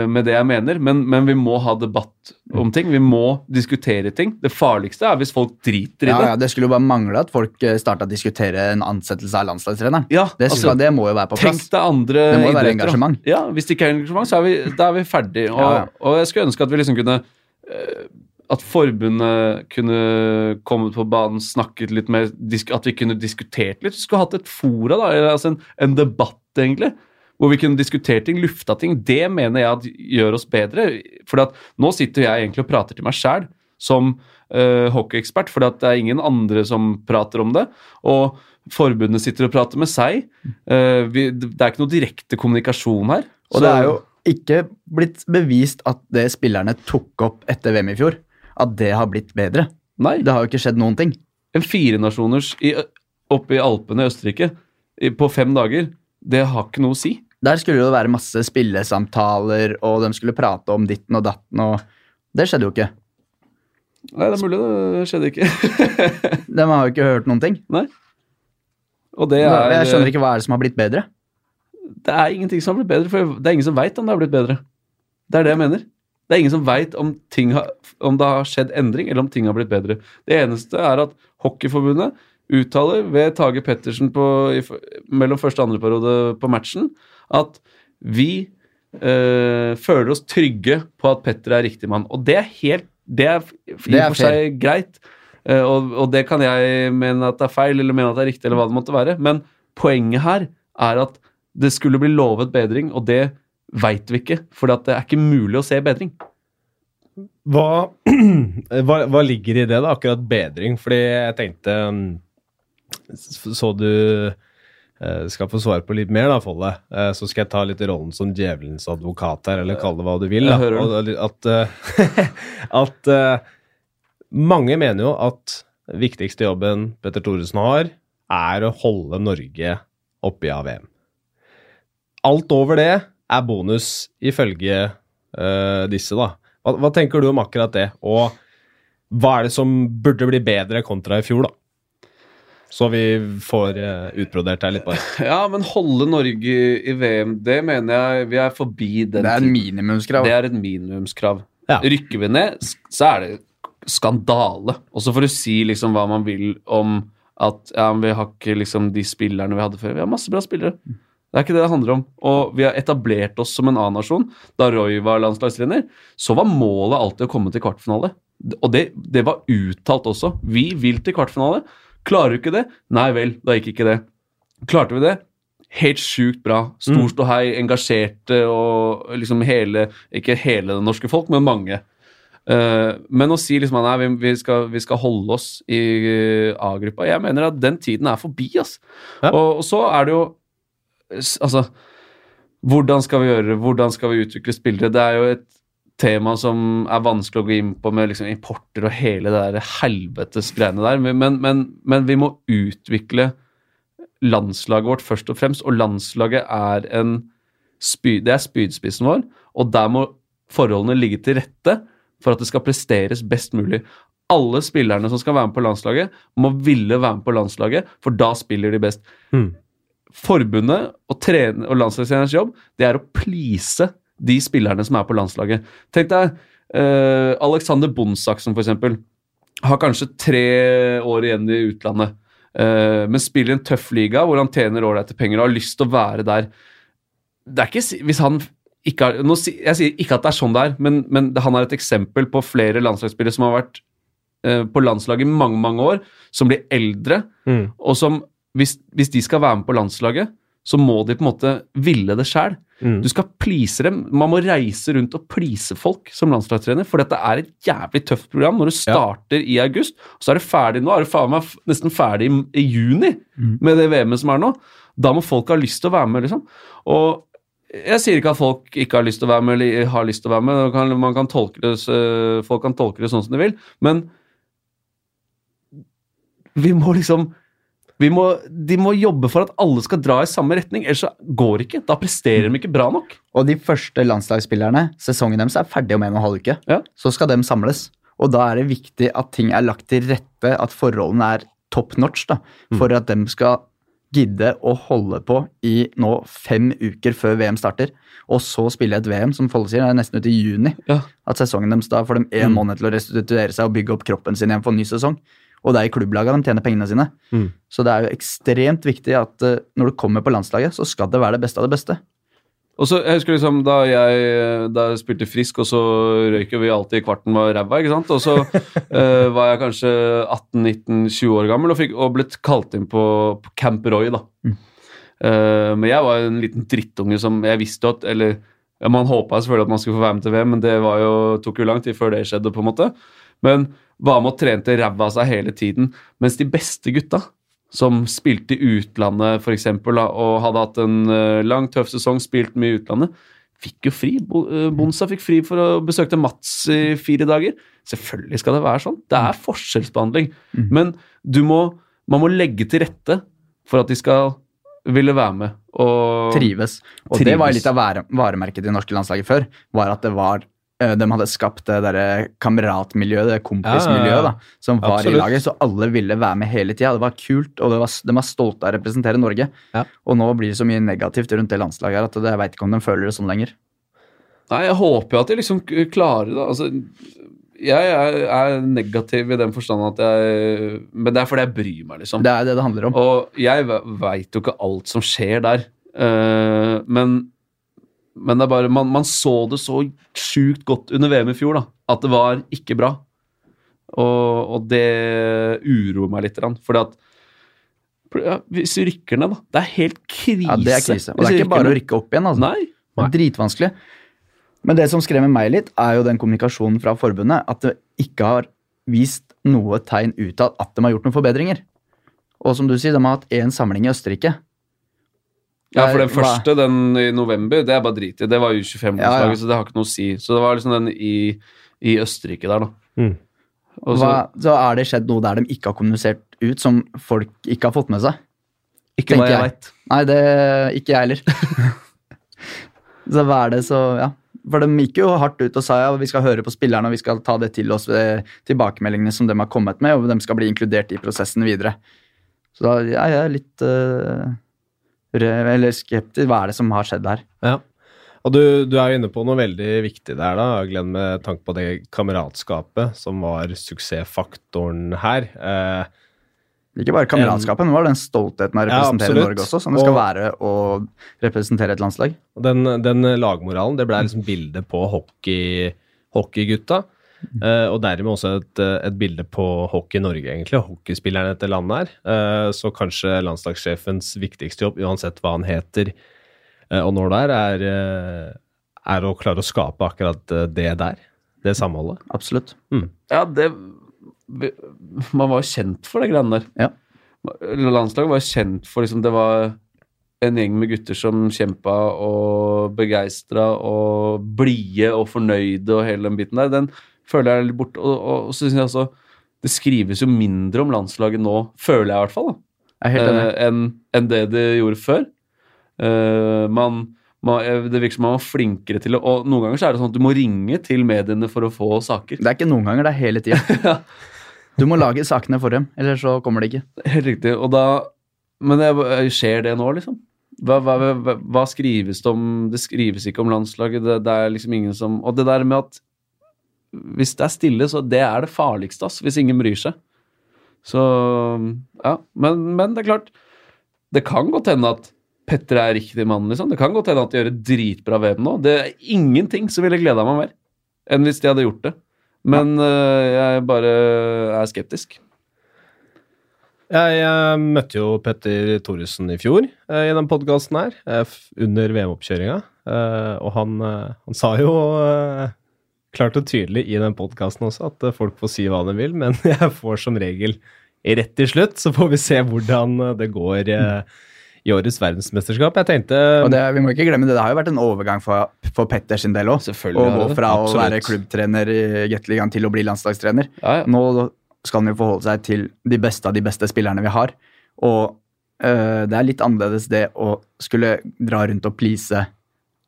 med det jeg mener, men, men vi må ha debatt om ting. Vi må diskutere ting. Det farligste er hvis folk driter i det. ja, Det skulle jo bare mangle at folk starta å diskutere en ansettelse av landslagstreneren. Ja, Det, altså, det må jo være på plass. Tenk deg andre Det må jo være engasjement. Ja, Hvis det ikke er engasjement, så er vi, da er vi ferdig. Og, Ja, ja. og jeg skulle ønske at vi liksom kunne eh, At forbundet kunne kommet på banen, snakket litt mer, at vi kunne diskutert litt. Vi skulle hatt et fora, da, altså en, en debatt, egentlig. Hvor vi kunne diskutert ting, lufta ting. Det mener jeg at gjør oss bedre. For nå sitter jeg egentlig og prater til meg sjæl som uh, hockeyekspert, for det er ingen andre som prater om det. Og forbundet sitter og prater med seg. Uh, vi, det er ikke noe direkte kommunikasjon her. Og det er jo ikke blitt bevist at det spillerne tok opp etter VM i fjor, at det har blitt bedre. Nei, Det har jo ikke skjedd noen ting. en firenasjoners i, oppe i Alpene i Østerrike i, på fem dager, det har ikke noe å si. Der skulle det være masse spillesamtaler, og de skulle prate om ditten og datten, og det skjedde jo ikke. Nei, det er mulig det skjedde ikke. De har jo ikke hørt noen ting. Nei. Og det er Jeg skjønner ikke hva er det som har blitt bedre. Det er ingenting som har blitt bedre, for det er ingen som veit om det har blitt bedre. Det er det jeg mener. Det er ingen som veit om, om det har skjedd endring, eller om ting har blitt bedre. Det eneste er at Hockeyforbundet uttaler ved Tage Pettersen på, i, mellom første og andre periode på matchen at vi øh, føler oss trygge på at Petter er riktig mann. Og det er helt Det er i og for seg greit. uh, og, og det kan jeg mene at det er feil, eller mene at det er riktig, eller hva det måtte være. Men poenget her er at det skulle bli lovet bedring, og det veit vi ikke. For det er ikke mulig å se bedring. Hva, hva, hva ligger i det, da? Akkurat bedring? Fordi jeg tenkte mm, Så du skal få svare på litt mer, da, Folle. Eh, Så skal jeg ta litt rollen som djevelens advokat her, eller kalle det hva du vil. Da. At eh, at eh, mange mener jo at viktigste jobben Petter Thoresen har, er å holde Norge oppe i AVM. Alt over det er bonus, ifølge uh, disse, da. Hva, hva tenker du om akkurat det, og hva er det som burde bli bedre kontra i fjor, da? Så vi får uh, utbrodert her litt, bare. Ja, men holde Norge i VM, det mener jeg vi er forbi den Det er en minimumskrav. Det er et minimumskrav. Ja. Rykker vi ned, så er det skandale. Og så får du si liksom hva man vil om at ja, men vi har ikke liksom de spillerne vi hadde før. Vi har masse bra spillere. Det er ikke det det handler om. Og vi har etablert oss som en annen nasjon. Da Roy var landslagstrener, så var målet alltid å komme til kvartfinale. Og det, det var uttalt også. Vi vil til kvartfinale. Klarer du ikke det? Nei vel, da gikk ikke det. Klarte vi det? Helt sjukt bra. Stor ståhei, engasjerte og liksom hele Ikke hele det norske folk, men mange. Uh, men å si liksom nei, vi, vi, skal, vi skal holde oss i eh, A-gruppa Jeg mener at den tiden er forbi, altså. Ja. Og, og så er det jo Altså Hvordan skal vi gjøre det? Hvordan skal vi utvikle spillere? Det er jo et tema som er vanskelig å gå inn på med liksom importer og hele det der helvetes greiene der, men, men, men, vi må utvikle landslaget vårt først og fremst, og landslaget er en spy, det er spydspissen vår, og der må forholdene ligge til rette for at det skal presteres best mulig. Alle spillerne som skal være med på landslaget, må ville være med på landslaget, for da spiller de best. Mm. Forbundet og, og landslagstrenerens jobb, det er å please de spillerne som er på landslaget. Tenk deg uh, Alexander Bondsaksen, eksempel. Har kanskje tre år igjen i utlandet, uh, men spiller i en tøff liga hvor han tjener ålreite penger og har lyst til å være der. Det er ikke Hvis han ikke har nå, Jeg sier ikke at det er sånn det er, men, men han er et eksempel på flere landslagsspillere som har vært eh, på landslaget i mange, mange år, som blir eldre, Mm. og som hvis, hvis de skal være med på landslaget, så må de på en måte ville det sjæl. Mm. Du skal please dem. Man må reise rundt og please folk som landslagstrener, for dette er et jævlig tøft program når du starter i august. Så er det ferdig nå. Er du faen meg nesten ferdig i, i juni med det VM-et som er nå. Da må folk ha lyst til å være med, liksom. Og jeg sier ikke at folk ikke har lyst til å være med, eller har lyst til å være med. Man kan, man kan tolke det, folk kan tolke det sånn som de vil, men vi må liksom må, De må jobbe for at alle skal dra i samme retning, ellers så går det ikke. Da presterer de ikke bra nok. Og de første landslagsspillerne, sesongen deres er ferdig om en og en halv uke. Ja. Så skal de samles. Og da er det viktig at ting er lagt til rette, at forholdene er top notch, da, for at de skal gidde å holde på i nå fem uker før VM starter, og så spille et VM, som Folle sier, er nesten ut i juni. Ja. At sesongen deres da får dem én Mm. måned til å restituere seg og bygge opp kroppen sin igjen for en ny sesong. Og det er i klubblagene de tjener pengene sine. Mm. Så det er jo ekstremt viktig at uh, når du kommer på landslaget, så skal det være det beste av det beste. Og så, jeg husker liksom Da jeg, da jeg spilte frisk, og så røyk vi alltid i kvarten med ræva, ikke sant? Og så uh, var jeg kanskje 18-19-20 år gammel og, fikk, og ble kalt inn på, på Camp Roy, da. Mm. Uh, men jeg var en liten drittunge som jeg visste at Eller ja, man håpa selvfølgelig at man skulle få være med til VM, men det var jo, tok jo lang tid før det skjedde, på en måte. Men var med og trente ræva av seg hele tiden. Mens de beste gutta, som spilte i utlandet eksempel, og hadde hatt en eh, lang, tøff sesong, spilt mye i utlandet, fikk jo fri. Eh, Bonsa fikk fri for å besøke Mats i fire dager. Selvfølgelig skal det være sånn. Det er forskjellsbehandling. Mm. Men du må, man må legge til rette for at de skal ville være med. Og trives. Og det var litt av varemerket det norske landslaget før. var at det var De hadde skapt det derre kameratmiljøet, det kompismiljøet, da, som var Absolutt. i laget. Så alle ville være med hele tida. Det var kult, og det var, de var stolte av å representere Norge. Ja. Og nå blir det så mye negativt rundt det landslaget her at jeg veit ikke om de føler det sånn lenger. Nei, jeg håper jo at de liksom klarer det. Altså, jeg er, er negativ i den forstand at jeg Men det er fordi jeg bryr meg, liksom. Det er det det handler om. Og jeg veit jo ikke alt som skjer der. Uh, men, men det er bare man, man så det så sjukt godt under VM i fjor, da. At det var ikke bra. Og, og det uroer meg litt. Fordi at ja, Hvis vi rykker ned, da. Det er helt krise. Ja, Det er krise. Og det er ikke bare å rykke opp igjen. altså. Nei. Er dritvanskelig. Men det som skremmer meg litt, er jo den kommunikasjonen fra forbundet. At det ikke har vist noe tegn utad at de har gjort noen forbedringer. Og som du sier, de har hatt én samling i Østerrike. Ja, for den første, den i november, det er bare drit i. Det var U25-landslaget, Ja, ja. så det har ikke noe å si. Så det var liksom den i, i Østerrike der, da. Mm. Og så, Hva, så er det skjedd noe der de ikke har kommunisert ut, som folk ikke har fått med seg. ikke hva jeg jeg. veit. Nei, det ikke jeg heller. så hva er det så Ja. For de gikk jo hardt ut og sa ja, vi skal høre på spillerne og vi skal ta det til oss ved tilbakemeldingene som de har kommet med, og de skal bli inkludert i prosessen videre. Så da ja, jeg er litt re- eller skeptisk. Hva er det som har skjedd her? Ja. Og du, du er jo inne på noe veldig viktig der, da, Glenn, med tanke på det kameratskapet som var suksessfaktoren her. Eh, Ikke bare kameratskapet, men var den stoltheten av å representere ja, Norge også, som det skal Og- være å representere et landslag. den, den lagmoralen, det ble liksom bildet på hockey, hockeygutta. Eh, og dermed også et, eh, et bilde på Hockey Norge, egentlig. Hockeyspillerne etter landet her. Uh, så kanskje landslagssjefens viktigste jobb, uansett hva han heter uh, og når det er, er, er å klare å skape akkurat det der. Det samholdet. Absolutt. Ja, det Man var jo kjent for det greiene der. Ja. Landslaget var jo kjent for liksom Det var en gjeng med gutter som kjempa og begeistra og blide og fornøyde og hele den biten der. Den føler jeg er litt borte. Og, og, og så syns jeg altså Det skrives jo mindre om landslaget nå, føler jeg i hvert fall, eh, enn en det det gjorde før. Eh, man, man, det virker som man var flinkere til å Og noen ganger så er det sånn at du må ringe til mediene for å få saker. Det er ikke noen ganger, det er hele tida. Du må lage sakene for dem, eller så kommer det ikke. Helt riktig. Og da Men det, skjer det nå, liksom? Hva, hva, hva, hva skrives det om? Det skrives ikke om landslaget. Det, det er liksom ingen som Og det der med at hvis det er stille, så det er det farligste, ass. Hvis ingen bryr seg. Så Ja. Men, men det er klart Det kan godt hende at Petter er riktig mann, liksom. Det kan godt hende at de gjør et dritbra VM nå. Det er ingenting som ville gleda meg mer enn hvis de hadde gjort det. Men øh, jeg bare er skeptisk. Jeg, jeg møtte jo Petter Thoresen i fjor eh, i den podkasten her, eh, under VM-oppkjøringa. Eh, og han, eh, han sa jo eh, klart og tydelig i den podkasten også at eh, folk får si hva de vil, men jeg får som regel rett til slutt. Så får vi se hvordan eh, det går eh, i årets verdensmesterskap. Jeg tenkte Og det, vi må ikke glemme det, det har jo vært en overgang for, for Petter sin del òg. Å gå fra å være klubbtrener i Gateligaen til å bli landslagstrener. Ja, ja. Nå skal han jo forholde seg til de beste av de beste spillerne vi har. Og øh, det er litt annerledes det å skulle dra rundt og please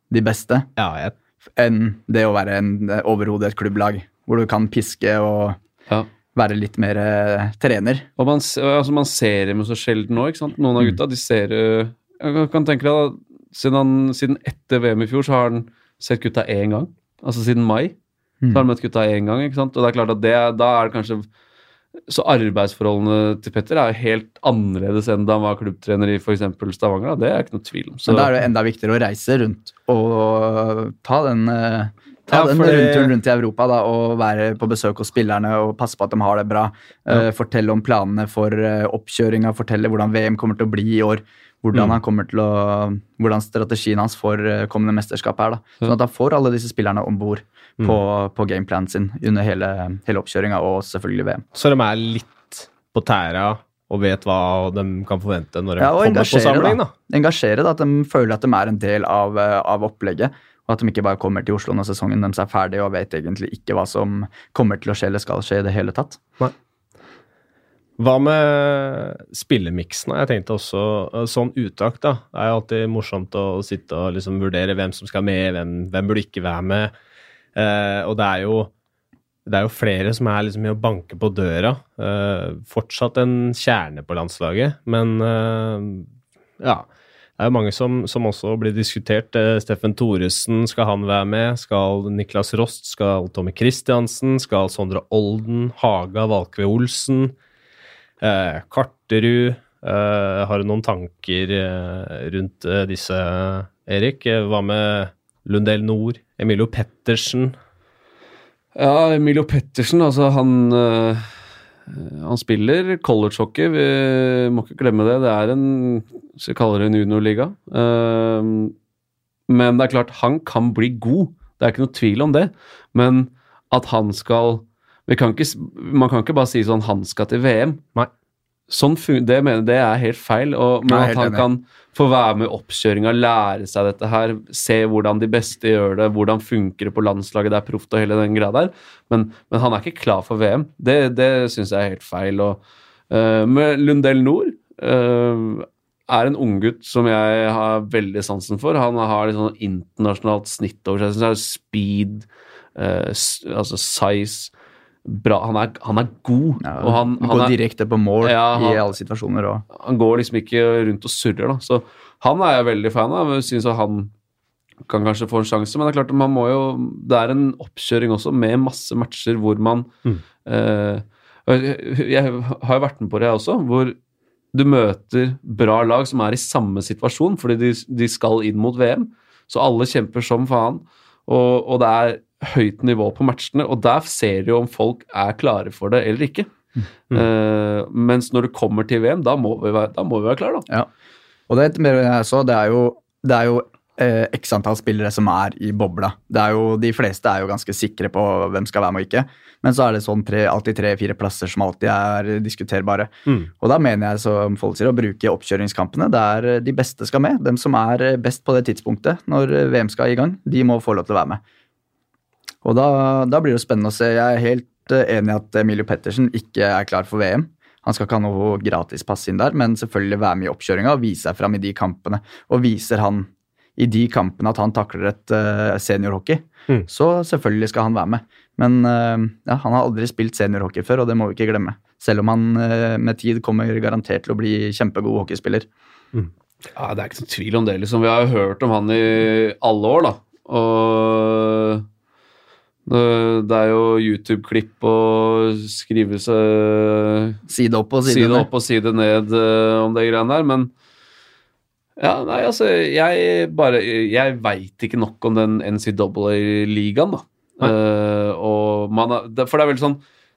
de beste, ja, jeg, enn det å være en overhodet overhode i et klubblag, hvor du kan piske og Ja. være litt mer eh, trener. Og man, altså man ser dem så sjelden nå, ikke sant? Noen av gutta, de ser øh, Jeg kan- tenke deg da, siden, han, siden etter VM i fjor, så har han sett gutta én gang. Altså siden mai. Så har han møtt gutta én gang, ikke sant? Og det er klart at det, da er det kanskje Så arbeidsforholdene til Petter er helt annerledes enn da han var klubbtrener i f.eks. Stavanger. Da. Det er ikke noe tvil om. Så, Men da er det enda viktigere å reise rundt og ta den, eh, ta Ja, den det- rundturen rundt i Europa da, og være på besøk hos spillerne og passe på at de har det bra. Eh, fortelle om planene for uh, oppkjøringa, fortelle hvordan VM kommer til å bli i år. Hvordan, Mm. å, hvordan strategien hans for eh, kommende mesterskap er. da. Sånn at han får alle disse spillerne om bord på, på gameplanen sin under hele, hele oppkjøringa og selvfølgelig VM. så de er litt på tæra og vet hva de kan forvente når de Ja, kommer på samling. da. Engasjere, da, At de føler at de er en del av, eh, av opplegget. Og at de ikke bare kommer til Oslo når sesongen deres er ferdig og vet egentlig ikke hva som kommer til å skje eller skal skje i det hele tatt. Hva med spillemiksen? Jeg tenkte også eh, sånn uttak, da. Det er jo alltid morsomt å sitte og liksom vurdere hvem som skal med, hvem, hvem burde ikke være med. Eh, og det er jo det er jo flere som er liksom i å banke på døra. Eh, fortsatt en kjerne på landslaget, men eh, ja. Det er jo mange som, som også blir diskutert. Steffen Thoresen, skal han være med? Skal Niklas Rost? Skal Tommy Christiansen? Skal Sondre Olden? Haga Valkve Olsen? Karterud? Har du noen tanker rundt disse, Erik? Hva med Lundell Nord? Emilio Pettersen? Ja, Emilio Pettersen, altså han øh, Han spiller collegehockey, vi må ikke glemme det. Det er en vi kaller det en juniorliga. Uh, men det er klart, han kan bli god Det er ikke noe tvil om det. Men at han skal vi kan ikke, Man kan ikke bare si sånn han skal til VM. Nei. Sånn det mener jeg det er helt feil. Og, men at han kan få være med i oppkjøringa, lære seg dette her, se hvordan de beste gjør det, hvordan funker det på landslaget, det er proft og hele den greia der. Men, men han er ikke klar for VM. Det, det syns jeg er helt feil. Og, uh, med Lundell Nord uh, er en unggutt som jeg har veldig sansen for. Han har litt sånn internasjonalt snitt over seg. Jeg synes det er Speed, uh, altså size bra. Han er, han er god. Ja, og han, han, Gå er, direkte på mål Ja, han- i alle situasjoner. Og, han går liksom ikke rundt og surrer, da. Så han er jeg veldig fan av. Syns han kan kanskje få en sjanse, men det er klart man må jo Det er en oppkjøring også, med masse matcher hvor man Mm. eh, jeg har jo vært med på det, jeg også, hvor du møter bra lag som er i samme situasjon, fordi de, de skal inn mot VM. Så alle kjemper som faen, og, og det er høyt nivå på matchene. Og der ser du om folk er klare for det eller ikke. Eh, mens når det kommer til VM, da må vi være, må vi være klare, da. ja. og det, så, det er jo, det er jo eh, x antall spillere som er i bobla. Det er jo, de fleste er jo ganske sikre på hvem skal være med og ikke. Men så er det sånn tre, alltid tre-fire plasser som alltid er diskuterbare. Mm. Og da mener jeg som folk sier, å bruke oppkjøringskampene der de beste skal med. Dem som er best på det tidspunktet når VM skal i gang, de må få lov til å være med. Og da, da blir det spennende å se. Jeg er helt eh, enig i at Emilio Pettersen ikke er klar for VM. Han skal ikke ha noe gratispass inn der, men selvfølgelig være med i oppkjøringa og vise seg fram i de kampene. Og viser han i de kampene at han takler et uh, seniorhockey, Mm. så selvfølgelig skal han være med. Men uh, ja, han har aldri spilt seniorhockey før, og det må vi ikke glemme. Selv om han uh, med tid kommer garantert til å bli kjempegod hockeyspiller. Ja, Det er ikke noen tvil om det. liksom. Vi har jo hørt om han i alle år, da. Og det- er jo YouTube-klipp og skrive Side opp og side, side ned. opp og side ned eh, om det greiene der, men ja, nei, altså, jeg bare Jeg veit ikke nok om den NCAA-ligaen, da. Eh, og man har, for det er vel sånn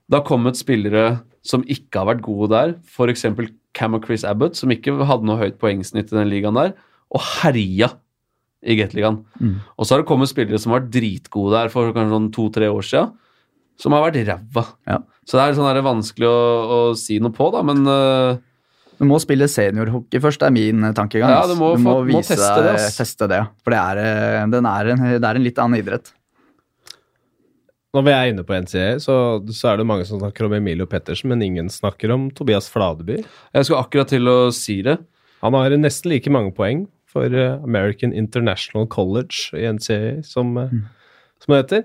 Det har kommet spillere som ikke har vært gode der, f.eks. Cam og Chris Abbott, som ikke hadde noe høyt poengsnitt i den ligaen der, og herja i Gateligaen. Mm. Og så har det kommet spillere som har vært dritgode der for kanskje sånn to-tre år siden, som har vært ræva. Ja. Så det er sånn vanskelig å, å si noe på, da, men uh, Du må spille seniorhockey først, det er min tankegang. Ja, ass. du må få- må teste det, ass. teste det. For det er, eh, den er en, det er en litt annen idrett. Når vi er inne på NCA, så, så er det mange som snakker om Emilio Pettersen, men ingen snakker om Tobias Fladeby. jeg skulle akkurat til å si det. Han har nesten like mange poeng for eh, American International College i NCA, som, mm. som det heter.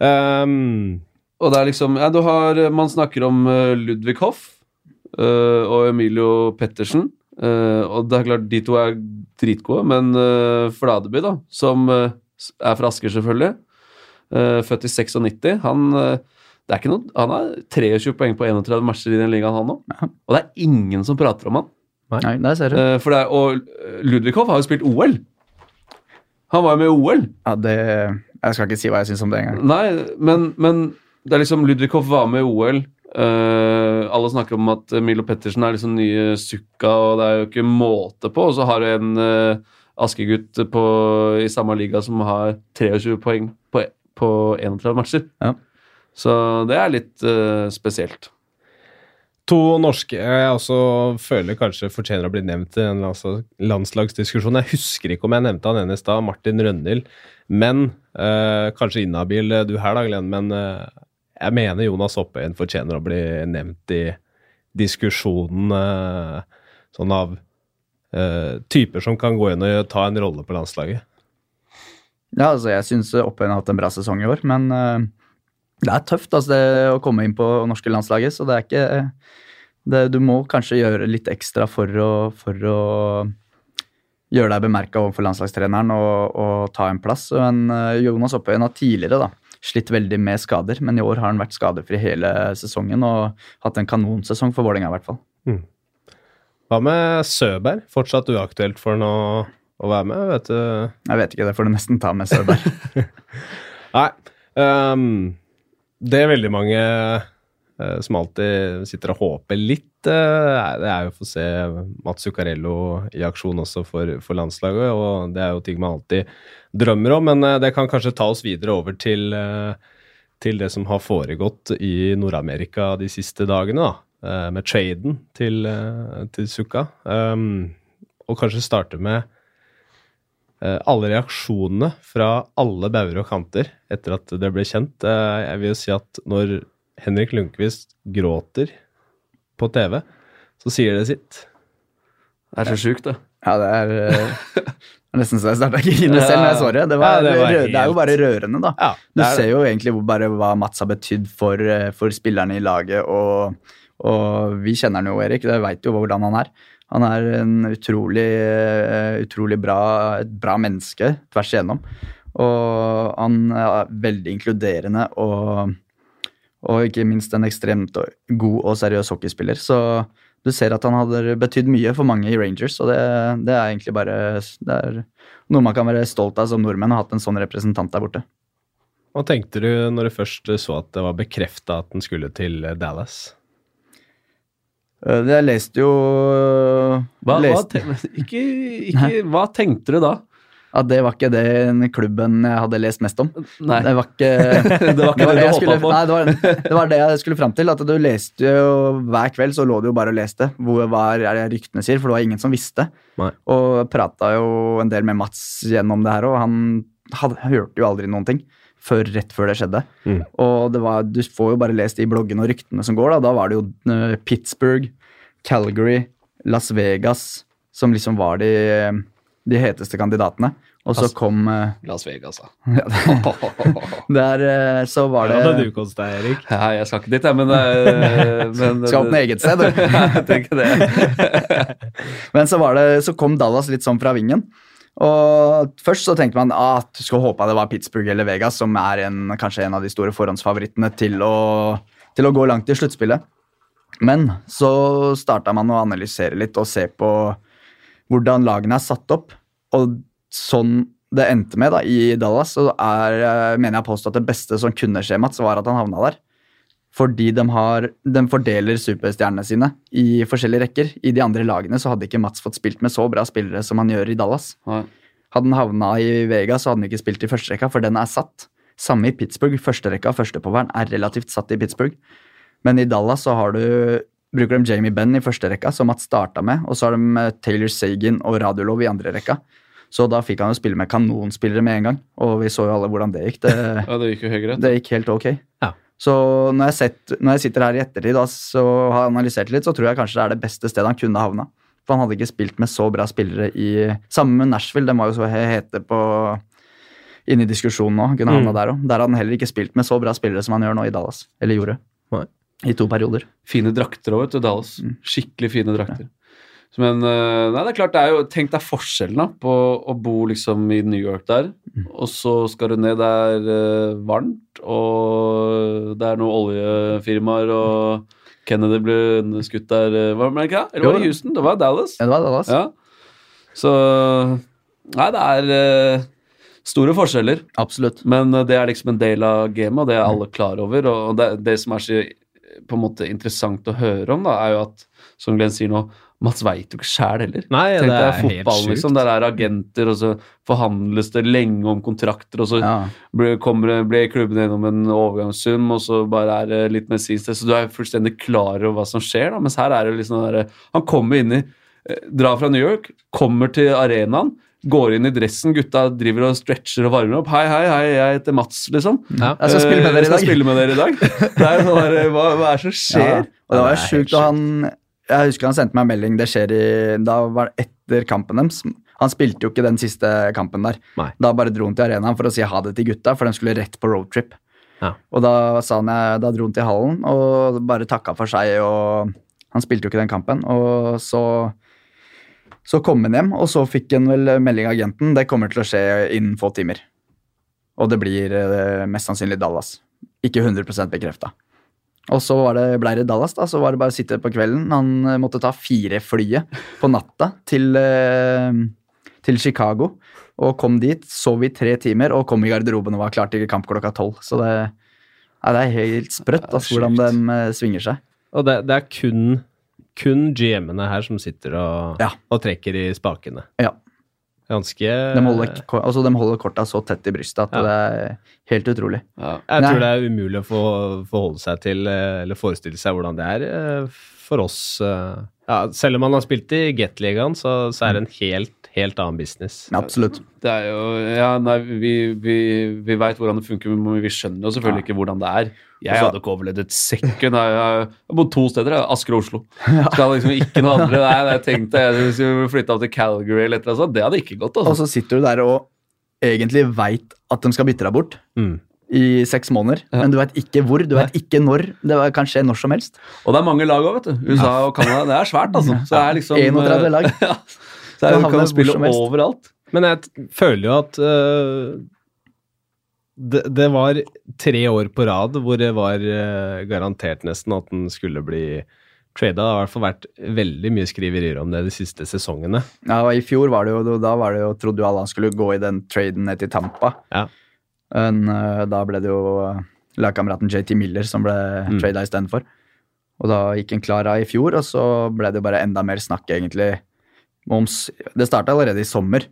Um, Og det er liksom Ja, du har Man snakker om eh, Ludvig Hoff uh, og Emilio Pettersen. Uh, og det er klart, de to er dritgode, men uh, Fladeby, da, som eh, er fra Asker, selvfølgelig, eh, født i 96, han eh, det er ikke noe, Han har 23 poeng på 31 matcher i den ligaen, han òg. Og det er ingen som prater om han. Nei. Der ser du. Eh, for det er, og Ludvig Hoff har jo spilt OL. Han var jo med i OL. Ja, det, jeg skal ikke si hva jeg syns om det engang. Nei, men, men det er liksom Ludvigkov var med i OL. Uh, alle snakker om at Milo Pettersen er liksom nye Sukka, og det er jo ikke måte på. Og så har du en uh, Askegutt på, i samme liga som har 23 poeng på, på 31 matcher. Ja. Så det er litt uh, spesielt. To norske jeg også føler kanskje fortjener å bli nevnt i en altså, landslagsdiskusjon. Jeg husker ikke om jeg nevnte han ene i stad, Martin Rønhild. Men øh, kanskje inhabil eh, du her, da, Glenn. Men øh, jeg mener Jonas Oppøyen fortjener å bli nevnt i diskusjonen øh, sånn av typer som kan gå inn og ta en rolle på landslaget. Ja, altså, jeg syns Oppøyen har hatt en bra sesong i år, men det er tøft altså, det, å komme inn på norske landslaget, så det er ikke det, Du må kanskje gjøre litt ekstra for å, for å gjøre deg bemerka overfor landslagstreneren og, og ta en plass. Men eh, Jonas Oppøyen har tidligere da, slitt veldig med skader, men i år har han vært skadefri hele sesongen og hatt en kanonsesong for Vålerenga i hvert fall. Hva med Søberg? Fortsatt uaktuelt for han å, å være med, vet du? Jeg vet ikke, det får du nesten ta med Søberg. Nei. ehm, det er veldig mange eh, som alltid sitter og håper litt, eh, det er jo å få se Mats Zuccarello i aksjon også for, for landslaget. Og det er jo ting man alltid drømmer om, men eh, det kan kanskje ta oss videre over til, til det som har foregått i Nord-Amerika de siste dagene, da. Med traden til, til Zucca. Um, og kanskje starte med alle reaksjonene fra alle bauger og kanter etter at det ble kjent. Eh, jeg vil jo si at når Henrik Lundqvist gråter på TV, så sier det sitt. Det er så sjukt, det. Ja, det er, eh, det er nesten så jeg starta å grine selv når jeg så det. Det, var, Ja, det var helt... det er jo bare rørende, da. Ja, Du er ser jo egentlig bare hva Mats har betydd for, eh, for spillerne i laget, og, og vi kjenner han jo, Erik. Det veit jo hvordan han er. Han er en utrolig, eh, utrolig bra, et bra menneske tvers igjennom. Og han er veldig inkluderende og, og ikke minst en ekstremt god og seriøs hockeyspiller. Så du ser at han hadde betydd mye for mange i Rangers, og det, det er egentlig bare er noe man kan være stolt av som nordmenn, å ha hatt en sånn representant der borte. Hva tenkte du når du først så at det var bekrefta at han skulle til Dallas? Eh, Jeg leste jo Hva, hva, leste, ten- ikke, ikke, hva tenkte du da? at det var ikke den klubben jeg hadde lest mest om. Nei. Det var ikke Det var ikke det du jeg håpa skulle, på. Nei, det var, det var det jeg skulle fram til. At du leste jo Hver kveld så lå du jo bare og leste hvor, var, er det ryktene sier, for det var ingen som visste. Nei. Og prata jo en del med Mats gjennom det her, og han hadde, hørte jo aldri noen ting før rett før det skjedde. Mm. Og det var, du får jo bare lest i bloggene og ryktene som går. Da, da var det jo eh, Pittsburgh, Calgary, Las Vegas som liksom var de, de heteste kandidatene. Og så kom eh, Las Vegas, da. Der eh, så var Hva Ja, det du kost deg, Erik? Ja, jeg skal ikke dit, jeg, men, men Skal åpne eget sted, du. jeg tenker det. Men så, var det, så kom Dallas litt sånn fra vingen. Og Først så tenkte man ah, at du skulle håpe det var Pittsburgh eller Vegas, som er en, kanskje en av de store forhåndsfavorittene til å, til å gå langt i sluttspillet. Men så starta man å analysere litt og se på hvordan lagene er satt opp. Og sånn det endte med da, i Dallas, så er, mener jeg påstå at det beste som kunne skje Mats, var at han havna der. Fordi de, har, de fordeler superstjernene sine i forskjellige rekker. I de andre lagene så hadde ikke Mats fått spilt med så bra spillere som han gjør i Dallas. Nei. Hadde han havna i Vegas, så hadde han ikke spilt i førsterekka, for den er satt. Samme i Pittsburgh. Førsterekka og førstepoweren er relativt satt i Pittsburgh. Men i Dallas så har du bruker de Jamie Benn i første rekka, som Mats starta med, og så har de eh, Taylor Sagan og Radiolov i andre rekka. Så da fikk han jo spille med kanonspillere med en gang, og vi så jo alle hvordan det gikk. Det, Ja, det gikk jo det gikk helt ok. Ja. Så når jeg, sett, når jeg sitter her i ettertid da, så har jeg analysert litt, så tror jeg kanskje det er det beste stedet han kunne havna. For han hadde ikke spilt med så bra spillere i Sammen med Nashville, den var jo så hete på inne i diskusjonen nå. Kunne havna Mm. der òg. Der hadde han heller ikke spilt med så bra spillere som han gjør nå i Dallas. Eller gjorde. Nei. I to perioder. Fine drakter òg, vet du. Dallas. Mm. Skikkelig fine drakter. Så, Men eh, nei, det er klart, det er jo, tenk deg forskjellen da, på å bo liksom i New York der, Mm. og så skal du ned der eh, varmt, og det er noen oljefirmaer, og Kennedy ble skutt der eh, Var det ikke det? Eller var det Houston? Det var Dallas. Ja, det var Dallas. Ja. Så Nei, det er store forskjeller. Absolutt. Men det er liksom en del av gamet, og det er alle klar over. Og det, det som er så på en måte interessant å høre om, da, er jo at, som Glenn sier nå, Mats veit jo ikke sjæl heller. Nei, Tenk det er helt fotball, sjukt. liksom. Der er agenter, og så forhandles det lenge om kontrakter, og så Ja. blir, kommer, det- klubben gjennom en overgangssum, og så bare er det litt medisinsk. Så du er fullstendig klar over hva som skjer, da. Mens her er det liksom der, Han kommer inn i eh, Drar fra New York, kommer til arenaen, går inn i dressen, gutta driver og stretcher og varmer opp. Hei, hei, hei, jeg heter Mats, liksom. Ja. Jeg skal spille med Eh, dere i skal dag. spille med dere i dag. Det er sånn der, hva, hva er det som Ja, skjer? og det var jo sjukt, og han Jeg husker han sendte meg en melding, det skjer i Da var det etter kampen deres. Han spilte jo ikke den siste kampen der. Nei. Da bare dro han til arenaen for å si ha det til gutta, for de skulle rett på roadtrip. Ja. Og da sa han da dro han til hallen og bare takka for seg, og han spilte jo ikke den kampen. Og så så kom han hjem, og så fikk han vel melding av agenten. Det kommer til å skje innen få timer. Og det blir eh, mest sannsynlig Dallas. Ikke 100% bekrefta. Og så var det, ble det Dallas, da. Så var det bare å sitte på kvelden. Han eh, måtte ta fire flyet på natta til, eh, til Chicago. Og kom dit, sov i tre timer og kom i garderoben og var klar til kamp klokka tolv. Så det, ja, det er helt sprøtt er altså, hvordan de eh, svinger seg. Og det, det er kun, kun GM-ene her som sitter og, Ja. og trekker i spakene. Ja. Ganske De holder, altså, de holder korta så tett i brystet at Ja. det er helt utrolig. Ja. Jeg Nei. tror det er umulig å få, forholde seg til, eh, eller forestille seg hvordan det er eh, for oss. eh. Ja, selv om man har spilt i Gateligaen, så, så er det en helt, helt annen business. Absolutt. Det er jo Ja, nei, vi, vi, vi veit hvordan det funker, men vi skjønner jo selvfølgelig ikke hvordan det er. Jeg Altså- hadde ikke overlevd et sekund. Jeg har bodd to steder. Asker og Oslo. Skal liksom ikke noe andre. Nei, jeg tenkte jeg hvis vi flytta opp til Calgary eller et eller annet. Det hadde ikke gått. Og altså. så sitter du der og egentlig veit at de skal bytte deg bort Mm. i seks måneder, Ja. men du veit ikke hvor, du veit ikke når. Det kan skje når som helst. Og det er mange lag òg, vet du. USA og Canada. Det er svært, altså. Så det er liksom 31 lag. Så er, du kan spille overalt. Men jeg t- føler jo at uh, det, det var tre år på rad hvor det var uh, garantert nesten at den skulle bli trada. Det har i hvert fall vært veldig mye skriverier om det de siste sesongene. Ja, og I fjor var det jo, da var det jo, trodde jo alle han skulle gå i den traden ned til Tampa. Ja. Men uh, da ble det jo uh, lagkameraten JT Miller som ble Mm. trada istedenfor. Og da gikk en klar av i fjor, og så ble det jo bare enda mer snakk, egentlig. Om, s- det starta allerede i sommer.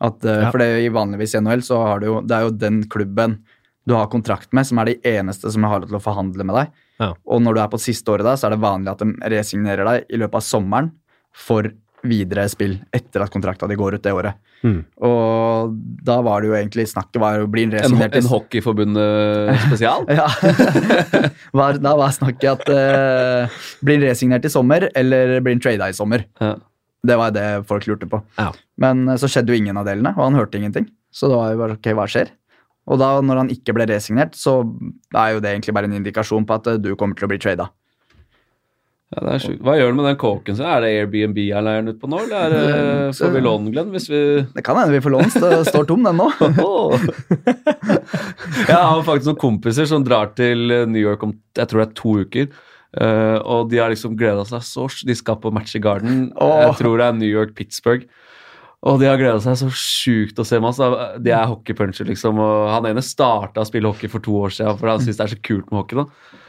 At, eh, Ja. For det, i vanligvis i NHL så har du jo Det er jo den klubben du har kontrakt med, som er de eneste som har lov til å forhandle med deg. Ja. Og når du er på siste året da, så er det vanlig at de resignerer deg i løpet av sommeren for videre spill etter at kontrakta di går ut det året. Mm. Og da var det jo egentlig snakket var å bli En, resignert en Hockeyforbundet spesial. ja. var, da var snakket at uh, blir resignert i sommer, eller blir trada i sommer? Ja. Det var det folk lurte på. Ja. Men eh, så skjedde jo ingen av delene, og han hørte ingenting. Så det var jo bare ok, hva skjer? Og da, når han ikke ble resignert, så er jo det egentlig bare en indikasjon på at eh, du kommer til å bli trada. Ja, det er sjukt. Hva gjør du med den kåken sin? Er det Airbnb jeg leier den ut på nå, eller er det, får vi låne Glenn, hvis vi Det kan hende vi får lånt, det står tom den nå. jeg har faktisk noen kompiser som drar til New York om jeg tror det er to uker. Eh, og de har liksom gleda seg så De skal på match i Garden. Oh. Jeg tror det er New York-Pittsburgh. Og de har gleda seg så sjukt å se masse. De er hockeypuncher, liksom. Og han ene starta å spille hockey for to år siden, for han syns det er så kult med hockey. da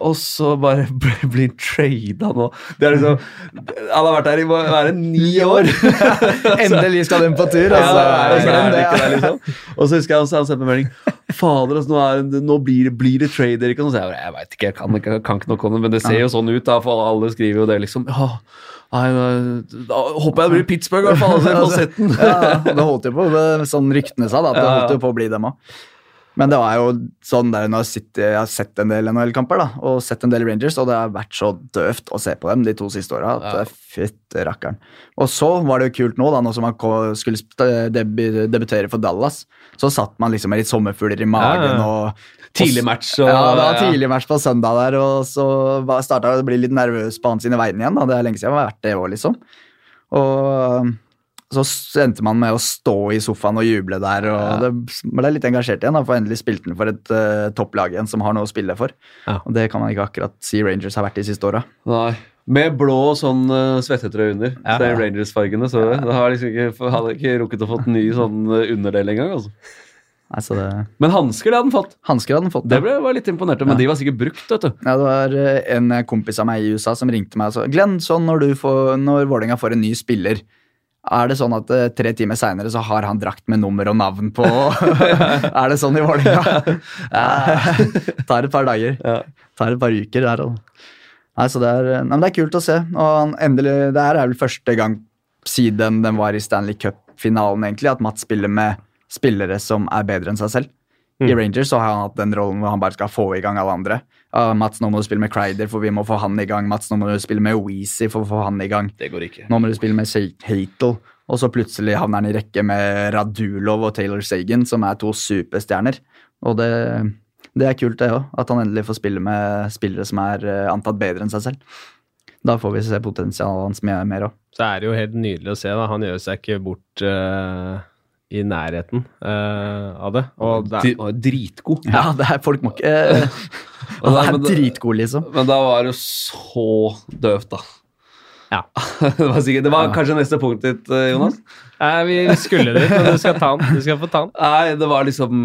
og så bare blir trada nå. Det er liksom Han har vært her i være ni år! Endelig skal den på tur. Altså. og så er det Det- ikke liksom. Og så husker jeg sa- han sendte meg melding Fader, altså, nå, er, nå blir, det- blir det trade, Erik. Og så jeg jeg veit ikke, jeg kan, ikke, jeg kan ikke noe om det, men det ser jo sånn ut, da, for alle skriver jo det, liksom. Ja, da- håper jeg det blir Pittsburgh, i hvert fall. Altså, ja, det holdt jo på, det- sånn ryktene sa, da, at det holdt jo på å bli dem òg. Men det var jo sånn der når jeg, sitter, jeg har sett en del NHL-kamper da, og sett en del Rangers, og det har vært så døvt å se på dem de to siste åra at Ja. fytte rakkeren. Og så var det jo kult nå, da, nå som han skulle sp- debutere for Dallas, så satt man liksom med litt sommerfugler i magen Ja, og Tidlig match. Og, ja, det var tidlig match på søndag der, og så starta jeg å bli litt nervøs på hans sine vegne igjen. Da. Det er lenge siden jeg har vært det òg, liksom. Og så endte man med å stå i sofaen og juble der, og Ja. det ble litt engasjert igjen. da, For endelig spilte han for et uh, topplag igjen som har noe å spille for. Ja. Og det kan man ikke akkurat si Rangers har vært de siste åra. Med blå sånn uh, svettetrøye under. Ja. Det er Rangers-fargene. Så det har liksom ikke, hadde ikke rukket å fått ny sånn uh, underdel engang. Altså. Altså det Men hansker hadde han fått. Hansker hadde han fått. Det ble var litt imponert men Ja. de var sikkert brukt, vet du. Ja, det var en kompis av meg i USA som ringte meg og sa Glenn, sånn når, du får, når Vålerenga får en ny spiller, er det sånn at uh, tre timer seinere så har han drakt med nummer og navn på? er det sånn i Vålerenga? Tar et par dager. Ja. Tar et par uker der. Og... Nei, så det er, nei, det er kult å se. Og endelig, det her er vel første gang siden den var i Stanley Cup-finalen, egentlig, at Mats spiller med spillere som er bedre enn seg selv. I Mm. Rangers så har han hatt den rollen hvor han bare skal få i gang alle andre. Ja, Mats, nå må du spille med Crider, for vi må få han i gang. Mats, nå må du spille med Weezy for å få han i gang. Det går ikke. Nå må du spille med Hatel. Og så plutselig havner han i rekke med Radulov og Taylor Sagan, som er to superstjerner. Og det, det er kult, det òg. At han endelig får spille med spillere som er eh, antatt bedre enn seg selv. Da får vi se potensialet hans mye mer òg. Så er det jo helt nydelig å se. da. Han gjør seg ikke bort eh, i nærheten uh, av det. Og det er, og Dritgod. Ja, det er folk må ikke uh, Og Han er dritgod, liksom. Men da var det jo så døvt, da. Ja. det var, sikkert, det var Ja. kanskje neste punkt ditt, eh, Jonas? Nei, vi skulle dit, men du skal ta den. Du skal få ta den. Nei, det var liksom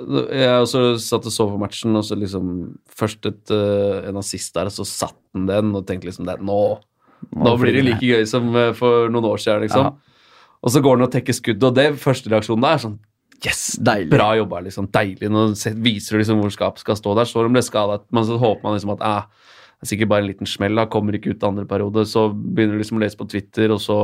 Jeg også satt og så på matchen, og så liksom Først et, en en assist der, og så satt han den, og tenkte liksom det, nå, nå blir det like gøy som for noen år siden, liksom. Ja. Og så går han og tekker skuddet, og det første reaksjonen da er sånn Yes! Deilig. Bra jobba, liksom. Deilig. Nå viser du liksom hvor skapet skal stå der. Så de ble skadet, men så håper man liksom at eh, det er sikkert bare en liten smell, da. Kommer ikke ut andre periode. Så begynner du liksom å lese på Twitter, og så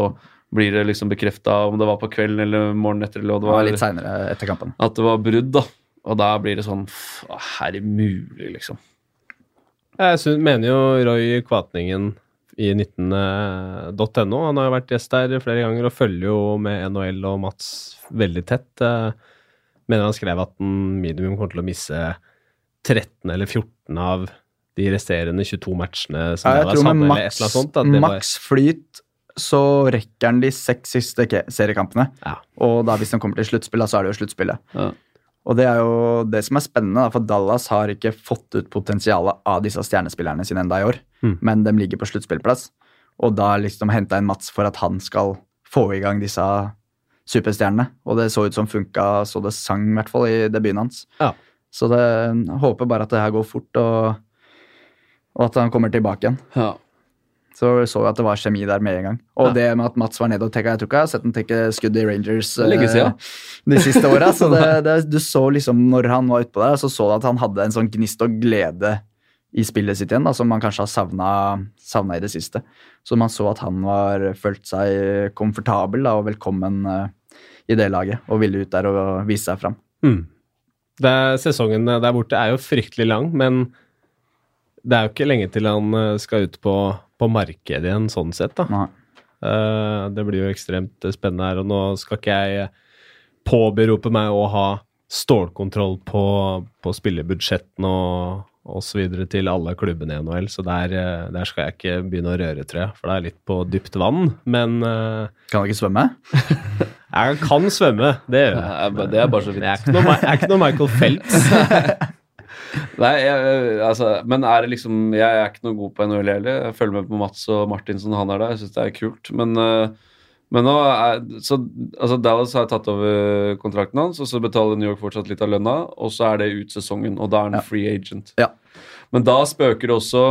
blir det liksom bekrefta om det var på kvelden eller morgenen etter, eller hva Det det var litt seinere etter kampen. at det var brudd, da. Og da blir det sånn Er mulig, liksom? Jeg synes, mener jo Roy Kvatningen i 19.no. Han har jo vært gjest der flere ganger og følger jo med NHL og Mats veldig tett. Eh, Mener han skrev at han minimum kommer til å misse 13 eller 14 av de resterende 22 matchene som Ja, jeg tror hadde, med eller et eller annet sånt. Var, maks flyt så rekker han de seks siste seriekampene. Ja. Og da hvis han kommer til sluttspillet, så er det jo sluttspillet. Ja. Og det er jo det som er spennende, for Dallas har ikke fått ut potensialet av disse stjernespillerne sine enda i år, Mm. men de ligger på sluttspillplass. Og da liksom henta inn Mats for at han skal få i gang disse superstjernene. Og det så ut som funka så det sang, i hvert fall, i debuten hans. Ja. Så det, håper bare at det her går fort, og, og at han kommer tilbake igjen. Ja. Så så vi at det var kjemi der med en gang. Og Ja. det med at Mats var nede og tekka Jeg tror ikke jeg har sett ham tekke skudd i Rangers siden. de siste åra. Så det, det, du så liksom når han var utpå der, så så du at han hadde en sånn gnist og glede i spillet sitt igjen, da, som man kanskje har savna, savna i det siste. Så man så at han var følt seg komfortabel da, og velkommen uh, i det laget, og ville ut der og vise seg fram. mm. er, sesongen der borte er jo fryktelig lang, men det er jo ikke lenge til han eh, skal ut på, på markedet igjen, sånn sett. da. Nei. Eh, det blir jo ekstremt spennende her, og nå skal ikke jeg eh, påberope meg å ha stålkontroll på, på spillebudsjettene og osv. til alle klubbene i NHL, så der, eh, der skal jeg ikke begynne å røre, tror jeg, for det er litt på dypt vann. Men Kan jeg ikke svømme? jeg kan svømme, det gjør jeg. Ja, Det er bare så fint. jeg er ikke noe, jeg er ikke noe Michael Phelps. Nei, jeg, altså, men er det liksom Jeg er ikke noe god på NHL heller. Jeg følger med på Mats og Martinsen, han er der. Jeg syns det er kult. Men, eh, men nå er så, altså Dallas har tatt over kontrakten hans, og så betaler New York fortsatt litt av lønna, og så er det ut sesongen, og da er han Ja. free agent. Ja. Men da spøker det også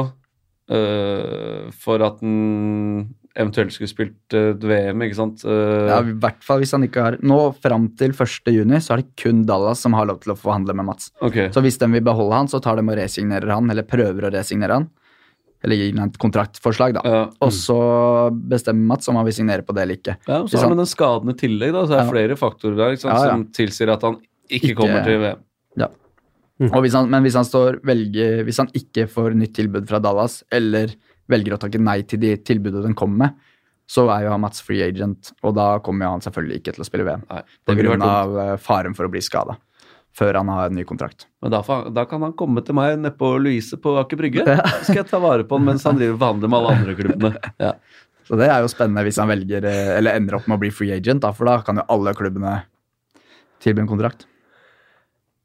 uh, for at han eventuelt skulle spilt uh, VM, ikke sant? Uh, Ja, I hvert fall hvis han ikke har Nå fram til 1. juni så er det kun Dallas som har lov til å forhandle med Mats. Okay. Så hvis de vil beholde han, så tar de og resignerer han, eller prøver å resignere han. Eller gir han et kontraktforslag, da. Ja. Og så bestemmer Mats om han vil signere på det eller ikke. Ja, og så har man den skaden i tillegg, da. Så er det Ja. flere faktorer der sant, Ja, ja. som tilsier at han ikke, Ikke- kommer til VM. Ja. Og hvis han, men hvis han, står, velger, hvis han ikke får nytt tilbud fra Dallas, eller velger å takke nei til de tilbudet den kommer med, så er jo han Mats free agent, og da kommer han selvfølgelig ikke til å spille VM. Nei, det grunn av eh, faren for å bli skada. Før han har en ny kontrakt. Men da, da kan han komme til meg nede på Louise på Aker Brygge. Så skal jeg ta vare på han mens han driver vanlig forhandler med alle andre klubbene. Ja. Så det er jo spennende hvis han velger, eh, eller ender opp med å bli free agent, da, for da kan jo alle klubbene tilby en kontrakt.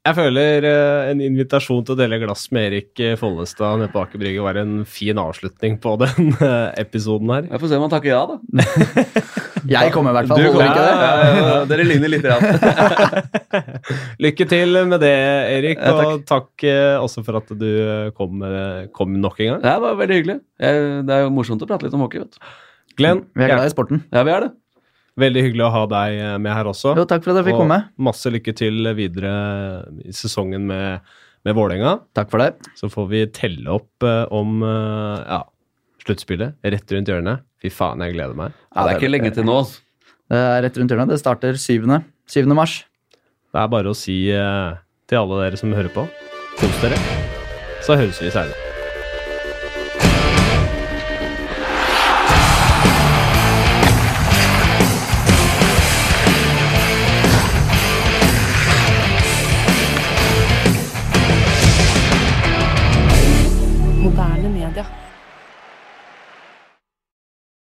Jeg føler eh, en invitasjon til å dele glass med Erik eh, Follestad nede på Aker Brygge var en fin avslutning på den eh, episoden her. Jeg får se om han takker ja, da. Jeg kommer i hvert fall, Du kommer- ikke det? Ja, ja, ja, dere ligner litt. Rann. Lykke til med det, Erik, Ja, takk. og takk også for at du kom, kom nok en gang. Det var veldig hyggelig. Det er jo morsomt å prate litt om hockey. vet du. Glenn, Vi er glad i sporten. Ja, vi er det. Veldig hyggelig å ha deg eh, med her også. Jo, takk for at jeg fikk Og komme. masse lykke til videre i sesongen med, med Vålerenga. Takk for det. Så får vi telle opp eh, om eh, ja, sluttspillet rett rundt hjørnet. Fy faen, jeg gleder meg. Ja, det er ikke lenge til nå. altså. Det er rett rundt hjørnet. Det starter 7. 7. mars. Det er bare å si til alle dere som hører på, kos dere. Så høres vi seinere.